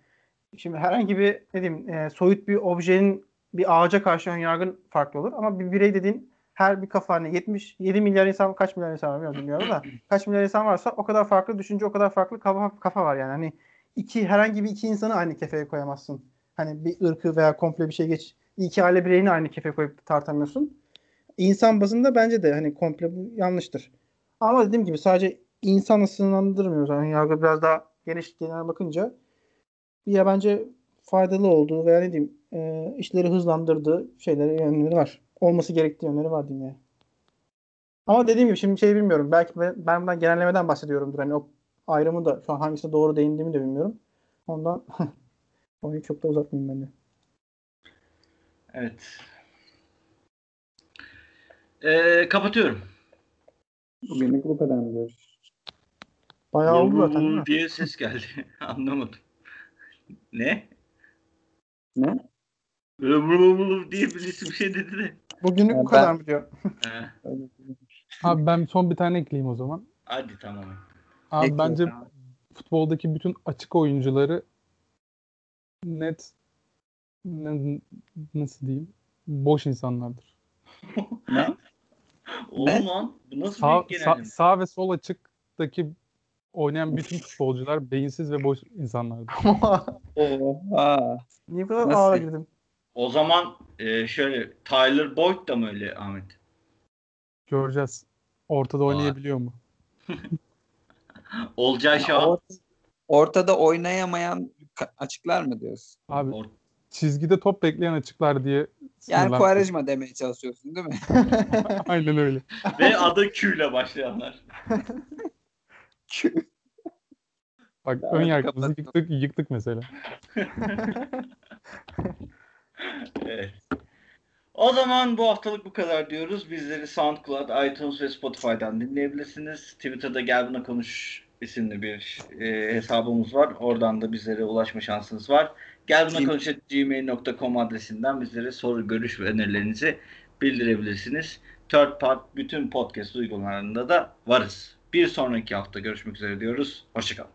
şimdi herhangi bir ne diyeyim e, soyut bir objenin bir ağaca karşı ön yargın farklı olur. Ama bir birey dediğin her bir kafa hani 77 milyar insan kaç milyar insan var bilmiyorum, bilmiyorum da kaç milyar insan varsa o kadar farklı düşünce o kadar farklı kafa, kafa var yani. Hani iki herhangi bir iki insanı aynı kefeye koyamazsın. Hani bir ırkı veya komple bir şey geç. iki aile bireyini aynı kefeye koyup tartamıyorsun. İnsan bazında bence de hani komple bu yanlıştır. Ama dediğim gibi sadece insanı sınırlandırmıyoruz. Yani yargı biraz daha geniş genel bakınca ya bence faydalı olduğu veya ne diyeyim e, işleri hızlandırdığı şeyleri yönleri var. Olması gerektiği yönleri var diyeyim yani. Ama dediğim gibi şimdi şey bilmiyorum. Belki ben, ben bundan genellemeden bahsediyorumdur. Hani o ayrımı da şu an hangisine doğru değindiğimi de bilmiyorum. Ondan onu çok da uzatmayayım ben de. Evet. Ee, kapatıyorum. Bugünlük bu kadar mı diyoruz? Bayağı oldu zaten diye ses geldi. Anlamadım. Ne? Ne? Vur diye birisi bir şey dedi de. Bugünlük Ya bu kadar mı diyor. Abi ben son bir tane ekleyeyim o zaman. Hadi tamam. Abi Ekle. bence futboldaki bütün açık oyuncuları net ne- nasıl diyeyim boş insanlardır. Oğlum lan bu nasıl Sağ, bir sağ, sağ ve sol açıktaki oynayan bütün futbolcular beyinsiz ve boş insanlardır. Oha. Niye bu kadar Nasıl? ağır girdim? O zaman e, şöyle Tyler Boyd da mı öyle Ahmet? Göreceğiz. Ortada oynayabiliyor mu? Olcay Şahan. Ort- Ortada oynayamayan açıklar mı diyorsun? Abi Or- çizgide top bekleyen açıklar diye Yani Quaresma demeye çalışıyorsun değil mi? Aynen öyle. Ve adı Q ile başlayanlar. Bak ön yargımızı yıktık, yıktık mesela. Evet. O zaman bu haftalık bu kadar diyoruz. Bizleri SoundCloud, iTunes ve Spotify'dan dinleyebilirsiniz. Twitter'da Gel Buna Konuş isimli bir e, hesabımız var. Oradan da bizlere ulaşma şansınız var. Gel Buna Konuş gmail.com adresinden bizlere soru, görüş ve önerilerinizi bildirebilirsiniz. Third Part bütün podcast uygulamalarında da varız. Bir sonraki hafta görüşmek üzere diyoruz. Hoşçakalın.